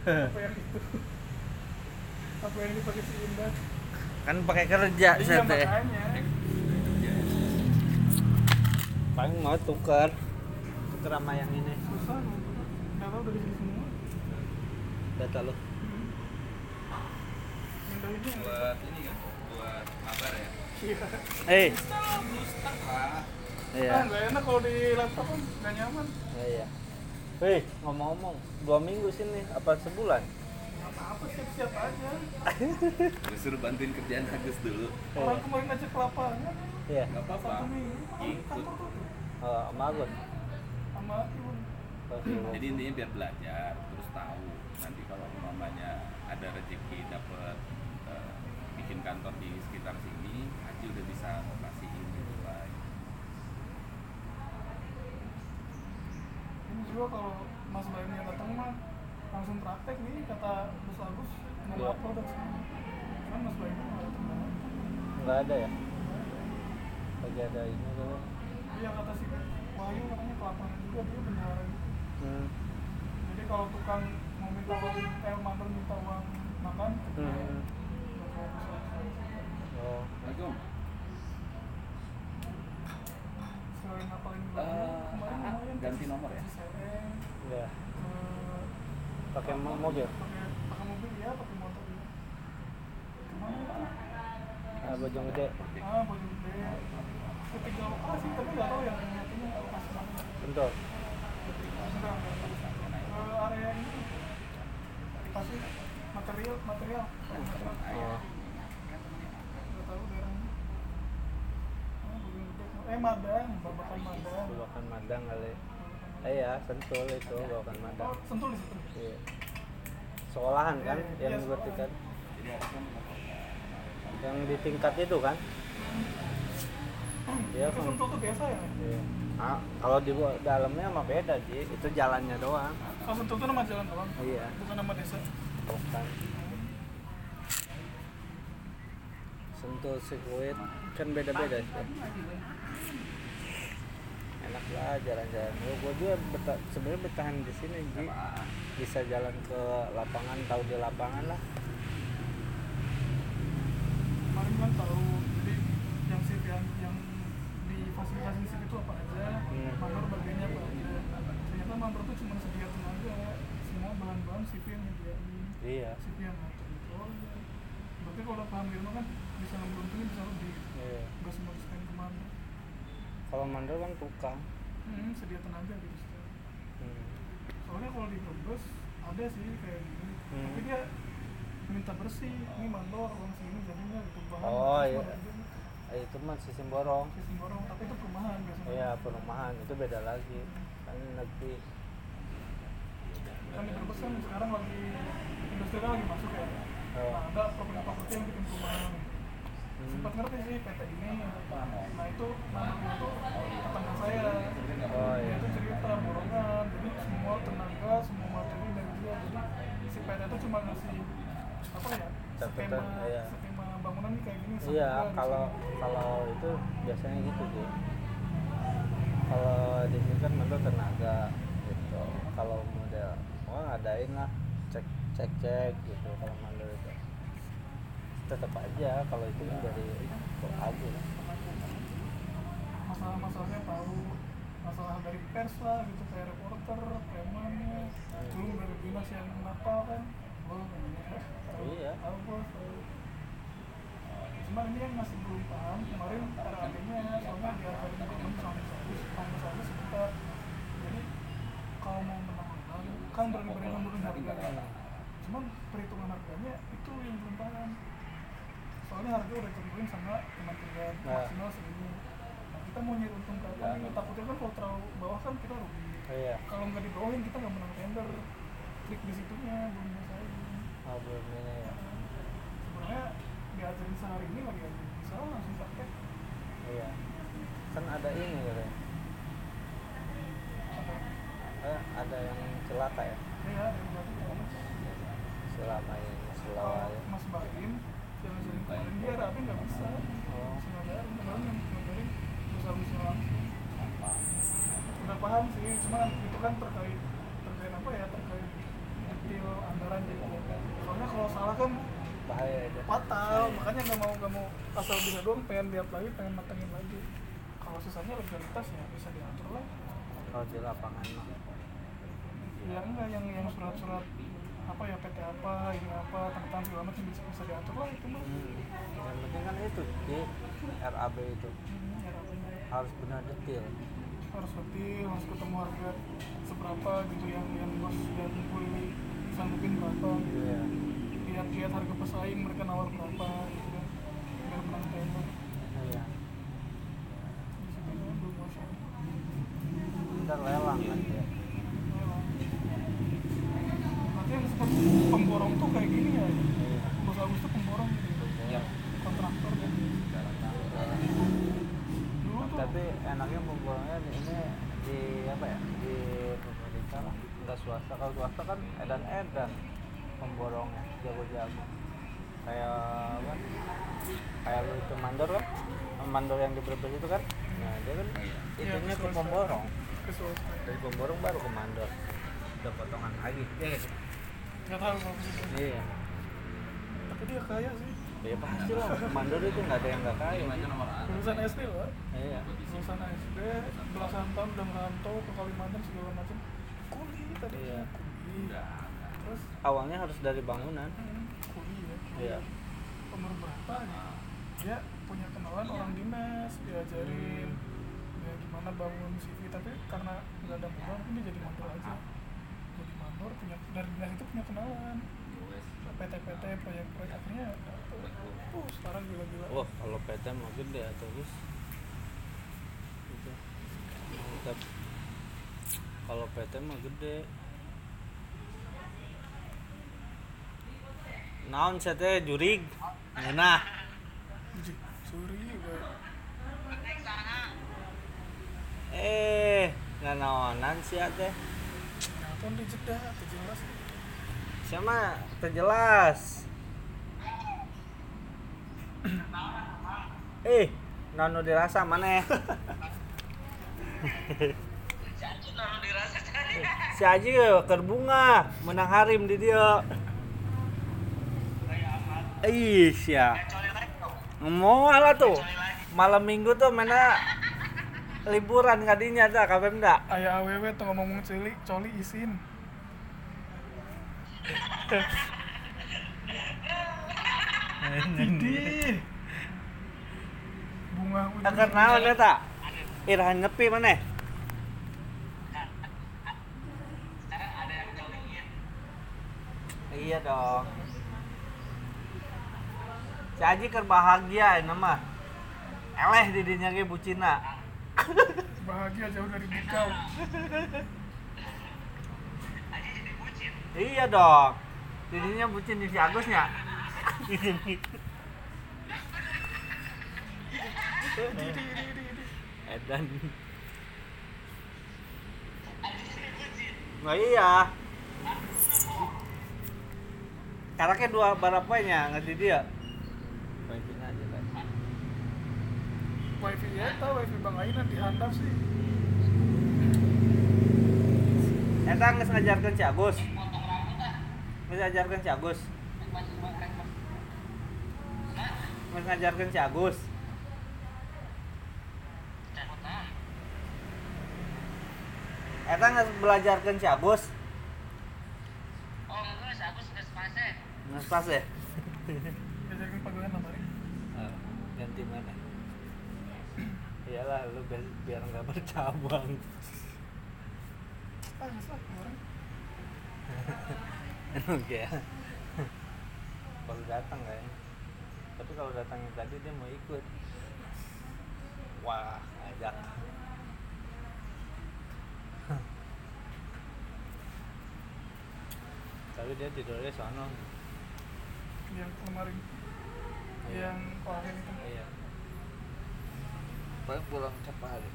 HP yang itu? HP yang dipakai si Indah? Kan pakai kerja iya saya teh. makanya. Paling mau tuker. Tuker sama yang ini. susah dari sini semua. Data ini yang Buat ini kan, buat mabar ya. iya. Eh, Ah, iya. ah nggak enak kalau di laptop kan nggak nyaman Iya. Wih, ngomong-ngomong, dua minggu sini apa sebulan? apa siap-siap aja gue suruh bantuin kerjaan Agus dulu. orang kemarin aja ke lapangan Iya. Gak apa-apa. Ikut. Oh, sama Agus. sama Iwan sibuk. Jadi intinya biar belajar, terus tahu. Nanti kalau umpamanya ada rezeki dapat eh, bikin kantor di sekitar sini, Haji udah bisa operasiin gitu lah. Juga kalau Mas Bayangnya datang mah langsung praktek nih kata Bos Agus mau Iya. upload dan semua kan Mas Bayangnya nggak datang Nggak ada ya? Lagi ada ini tuh. iya kata si Wahyu katanya ke lapangan juga dia bendahara gitu Hmm. jadi kalau tukang mau minta uang eh mandor minta uang makan Hmm. Oh. Assalamualaikum. selain ngapalin Eh, kemarin ah, lumayan ganti ke nomor ya? Ke Pakai mo- mobil. pakai mobil ya pakai motor ya. Ke mana Ah, Bojong gede. ah baju gede. Ke tiga lokasi tapi nggak tahu yang satunya lokasi mana Bentar. ke area ini pasti material material. Oh. nggak tahu daerahnya. Ah eh Madang babakan Madang. Babakan Madang kali eh ya Sentul itu Babakan Madang oh sentul di situ. Iya. Sekolahan kan Iya, yang iya, berarti sekolahan. kan yang di tingkat itu kan? Iya itu kan sentul tuh biasa ya? Iya. Ah, kalau di dalamnya mah beda Ji. Itu jalannya doang. Oh sentul tuh nama jalan doang? Iya. Bukan nama desa? Bukan. Sentul sirkuit kan beda-beda sih lah jalan-jalan ya, gue juga beta- sebenarnya bertahan di sini Ji. Bisa jalan ke lapangan tahu di lapangan lah. Kemarin kan tahu jadi yang sip yang yang di fasilitas sip itu apa aja Hmm. mandor bagiannya apa aja. Ternyata mandor tuh cuma sedia tenaga semua bahan-bahan sip yang nyediain. Iya. Sip yang ngatur itu berarti kalau paham ilmu kan bisa ngeberuntungin bisa lebih. Iya. Nggak semua ke mana. Kalau mandor kan tukang hmm, sedia tenaga gitu hmm. soalnya kalau di Brebes ada sih kayak gini Hmm. tapi dia minta bersih ini mandor uang segini jadinya itu bahan Oh, iya. Eh, itu mah sistem borong sistem borong tapi itu perumahan biasanya iya perumahan itu beda lagi kan negeri kan di Brebes kan sekarang lagi industri kan lagi masuk ya Oh. nah, ada properti-properti yang bikin perumahan Hmm. sempat ngerti sih PT ini nah itu namanya itu tetangga saya Oh, iya. itu cerita borongan jadi semua tenaga semua materi dari dia jadi si PT itu cuma ngasih apa ya skema iya. skema bangunan nih kayak gini iya kalau kalau itu biasanya gitu sih. Kalau di sini kan mandor tenaga gitu. Kalau model oh ngadain lah cek cek cek gitu kalau mandor itu tetap aja kalau itu kan dari kok aja masalah-masalahnya tahu masalah dari pers lah gitu kayak reporter premannya dulu dari dinas yang nakal kan. Oh tahu Iya. tahu bos tahu. Cuma ini yang masih belum paham. Kemarin RAB-nya soalnya diajarin temen sama bagus sama bagus sebentar. Jadi kalau mau menang-menang kan berani-berani nurunin harga cuman perhitungan harganya itu yang belum paham. Soalnya harga udah ditentuin sama kementerian Nah. maksimal nah kita mau nyari untung berapa? Nih takutnya kan kalau terlalu bawah kan kita rugi. Iya. Kalau nggak dibawahin kita nggak menang tender. Trik di situnya belum biasain oh belum ini ya. Sebenarnya diajarin sehari ini lagi aja bisa langsung praktek iya. Kan ada ini katanya. Apa? Eh, ada yang celaka ya? Ya yang berarti kalau selama ini selama ya Mas Baim yang ngajarin kemarin dia rapi nggak oh bisa ngajarin kemarin yang ngajarin bisa bisa langsung udah paham sih cuma itu kan terkait terkait apa ya terkait detail anggaran jadi soalnya kalau salah kan bahaya itu fatal makanya nggak mau nggak mau asal bisa doang pengen lihat lagi pengen matengin lagi. Kalau sisanya legalitas ya bisa diatur lah. Kalau di lapangan mah. Ya enggak yang yang surat-surat apa ya PT apa ini apa tentang segala macam bisa bisa diatur lah itu mah. Hmm. yang penting kan itu di RAB itu. Hmm, harus benar detail harus detail harus ketemu harga seberapa gitu yang yang bos dan kumpulin sanggupin berapa. Iya. Lihat-lihat harga pesaing mereka nawar berapa gitu kan. Biar menang tender iya. Ya ntar lelang kan ya Berarti yang disebut pemborong tuh kayak gini ya? Iya. Bos Agus tuh pemborong gitu Iya. kontraktor kan dulu tuh tapi enaknya pemborongnya di ini di apa ya di pemerintah lah. Nggak swasta. Kalau swasta kan edan edan pemborongnya jago-jago. Kayak apa kayak lu itu mandor kan? Mandor yang di Brebes itu kan? Nah dia kan Iya, itunya ke pemborong ke swasta dari pemborong baru ke mandor. Udah potongan lagi. Eh nggak tahu kalau iya. Tapi dia kaya sih ya pasti lah mandor itu nggak ada yang nggak kaya. Lulusan SD loh. Iya. Lulusan SD belasan tahun udah merantau ke Kalimantan segala macam. Kuli tadi. Iya. kuli. Terus? Awalnya harus dari bangunan. Hmm, kuli ya. Iya. umur berapa ya? Dia punya kenalan orang dinas diajarin. Ya gimana bangun CV tapi karena nggak ada modal ini jadi mandor aja. Jadi mandor punya dari dinas itu punya kenalan. PT-PT proyek-proyek akhirnya. Uh sekarang gila-gila. Wah kalau PT mungkin dia terus? Tapi kalau PT mah gede. Naon saya teh jurig? Nah sorry gue eh nggak naonan sih teh. Nonton di jeda tuh jelas. Sama terjelas eh nano dirasa mana si Aji keur bunga menang harim di dia Ih, ya. Mau lah tuh. Malam minggu tuh mana liburan kadinya dah kabeh enggak? ayah aww tuh ngomong coli coli isin Didi bunga aku Agar naon eta? Irahan nyepi mana? Iya dong. Si Aji keur bahagia ini mah. Eleh di dinya ge bucina. bahagia jauh dari dikau Iya dong. Didinya bucin di si Agusnya. Edan. Nah iya. Karaknya dua barapanya ngerti dia. Wifi-nya aja kan. wifi ya tau wifi bang Ainan dihandap sih Eta geus ngajarkeun si Agus. Geus ngajarkeun si Agus. Geus ngajarkeun si Agus. Eta geus belajarkeun si Agus. Oh, geus Agus geus pase. Geus pas deh. diajarkan pegawai lamari Ah, ganti mana? Iyalah lu biar, biar nggak bercabang. ah nggak Oke ya. Baru datang kayaknya. Tapi kalau datangnya tadi dia mau ikut. Wah, ngajak. Tapi dia tidurnya sono. yang kemarin Iya. yang kemarin itu Iya. Paling pulang cepat hari.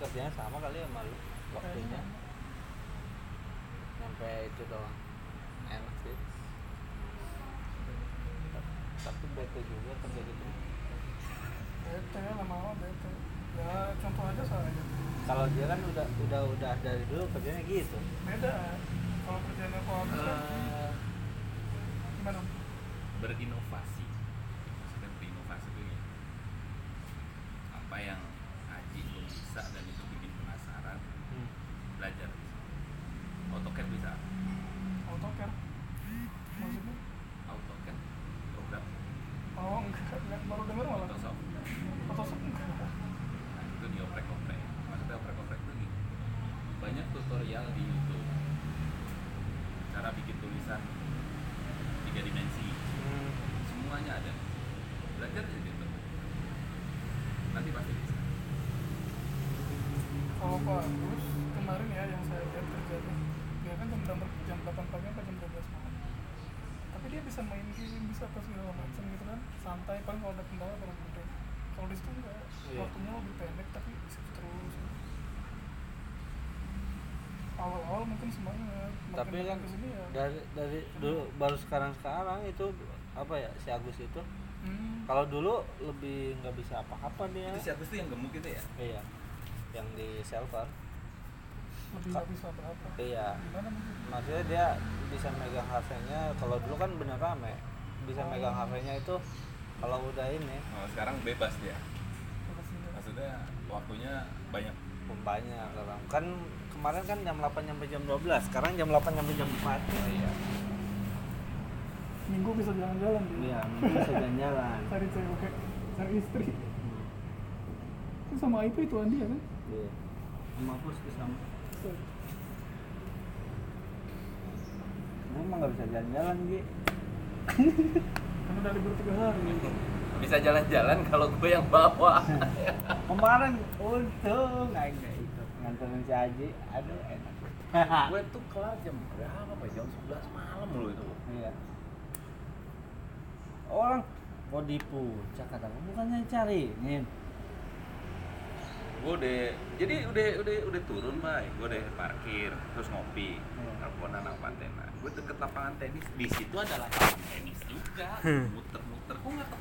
Kerjanya sama kali ya malu waktunya. Sampai itu doang. Enak sih. Tapi bete juga kerja gitu. bete lama-lama bete. Ya contoh aja saya Kalau dia kan udah udah udah dari dulu kerjanya gitu. beda. Kalau kerjanya kok kan Eh, gimana? Berinovasi maksudnya berinovasi itu ya apa yang Aji belum bisa dan itu bikin penasaran Hmm. belajar AutoCAD bisa AutoCAD maksudnya AutoCAD program oh enggak, enggak baru denger malah Photoshop Photoshop enggak nah itu dioprek-oprek maksudnya oprek-oprek itu gini banyak tutorial di YouTube cara bikin tulisan tiga dimensi Hmm. semuanya ada belajar aja gitu nanti pasti bisa kalau Pak Agus kemarin ya yang saya lihat kerjanya dia kan jam 8, jam 8 pagi sampai jam 12 malam tapi dia bisa main game bisa apa segala macam gitu kan santai paling kalau ada kendala baru gede kalau di situ enggak Iya. waktunya lebih pendek tapi bisa terus. Awal-awal mungkin semangat makin Tapi kan ya. dari dari dulu baru sekarang sekarang itu apa ya si Agus itu hmm, kalau dulu lebih nggak bisa apa-apa dia. Itu si Agus tuh yang gemuk itu ya? Iya yang di server lebih nggak bisa berapa iya. Gimana maksudnya dia bisa megang HP-nya kalau dulu kan bener rame bisa Oh. megang HP-nya itu kalau udah ini. Oh, sekarang bebas dia. Maksudnya waktunya banyak. Banyak orang kan kemarin kan jam 8 sampai jam 12 sekarang jam 8 sampai jam 4 iya. Minggu bisa jalan-jalan dia iya mungkin bisa jalan-jalan. Cari cewek cari istri. Itu sama IP itu Andi ya kan? Iya. Sama bos sama. Emang nggak bisa jalan-jalan Gi kan udah libur tiga hari bisa jalan-jalan kalau gue yang bawa. Kemarin untung nggak ikut nganterin si Aji aduh enak. Gue tuh kelar jam berapa Pak? jam 11 malam loh itu. Iya. Orang kok di puncak kata gua, bukannya cari nih gue udah jadi udah udah udah turun bay gue udah parkir terus ngopi. Iya. teleponan nang pantena gue deket lapangan tenis. Di situ ada lapangan tenis juga. Muter-muter. Gue nggak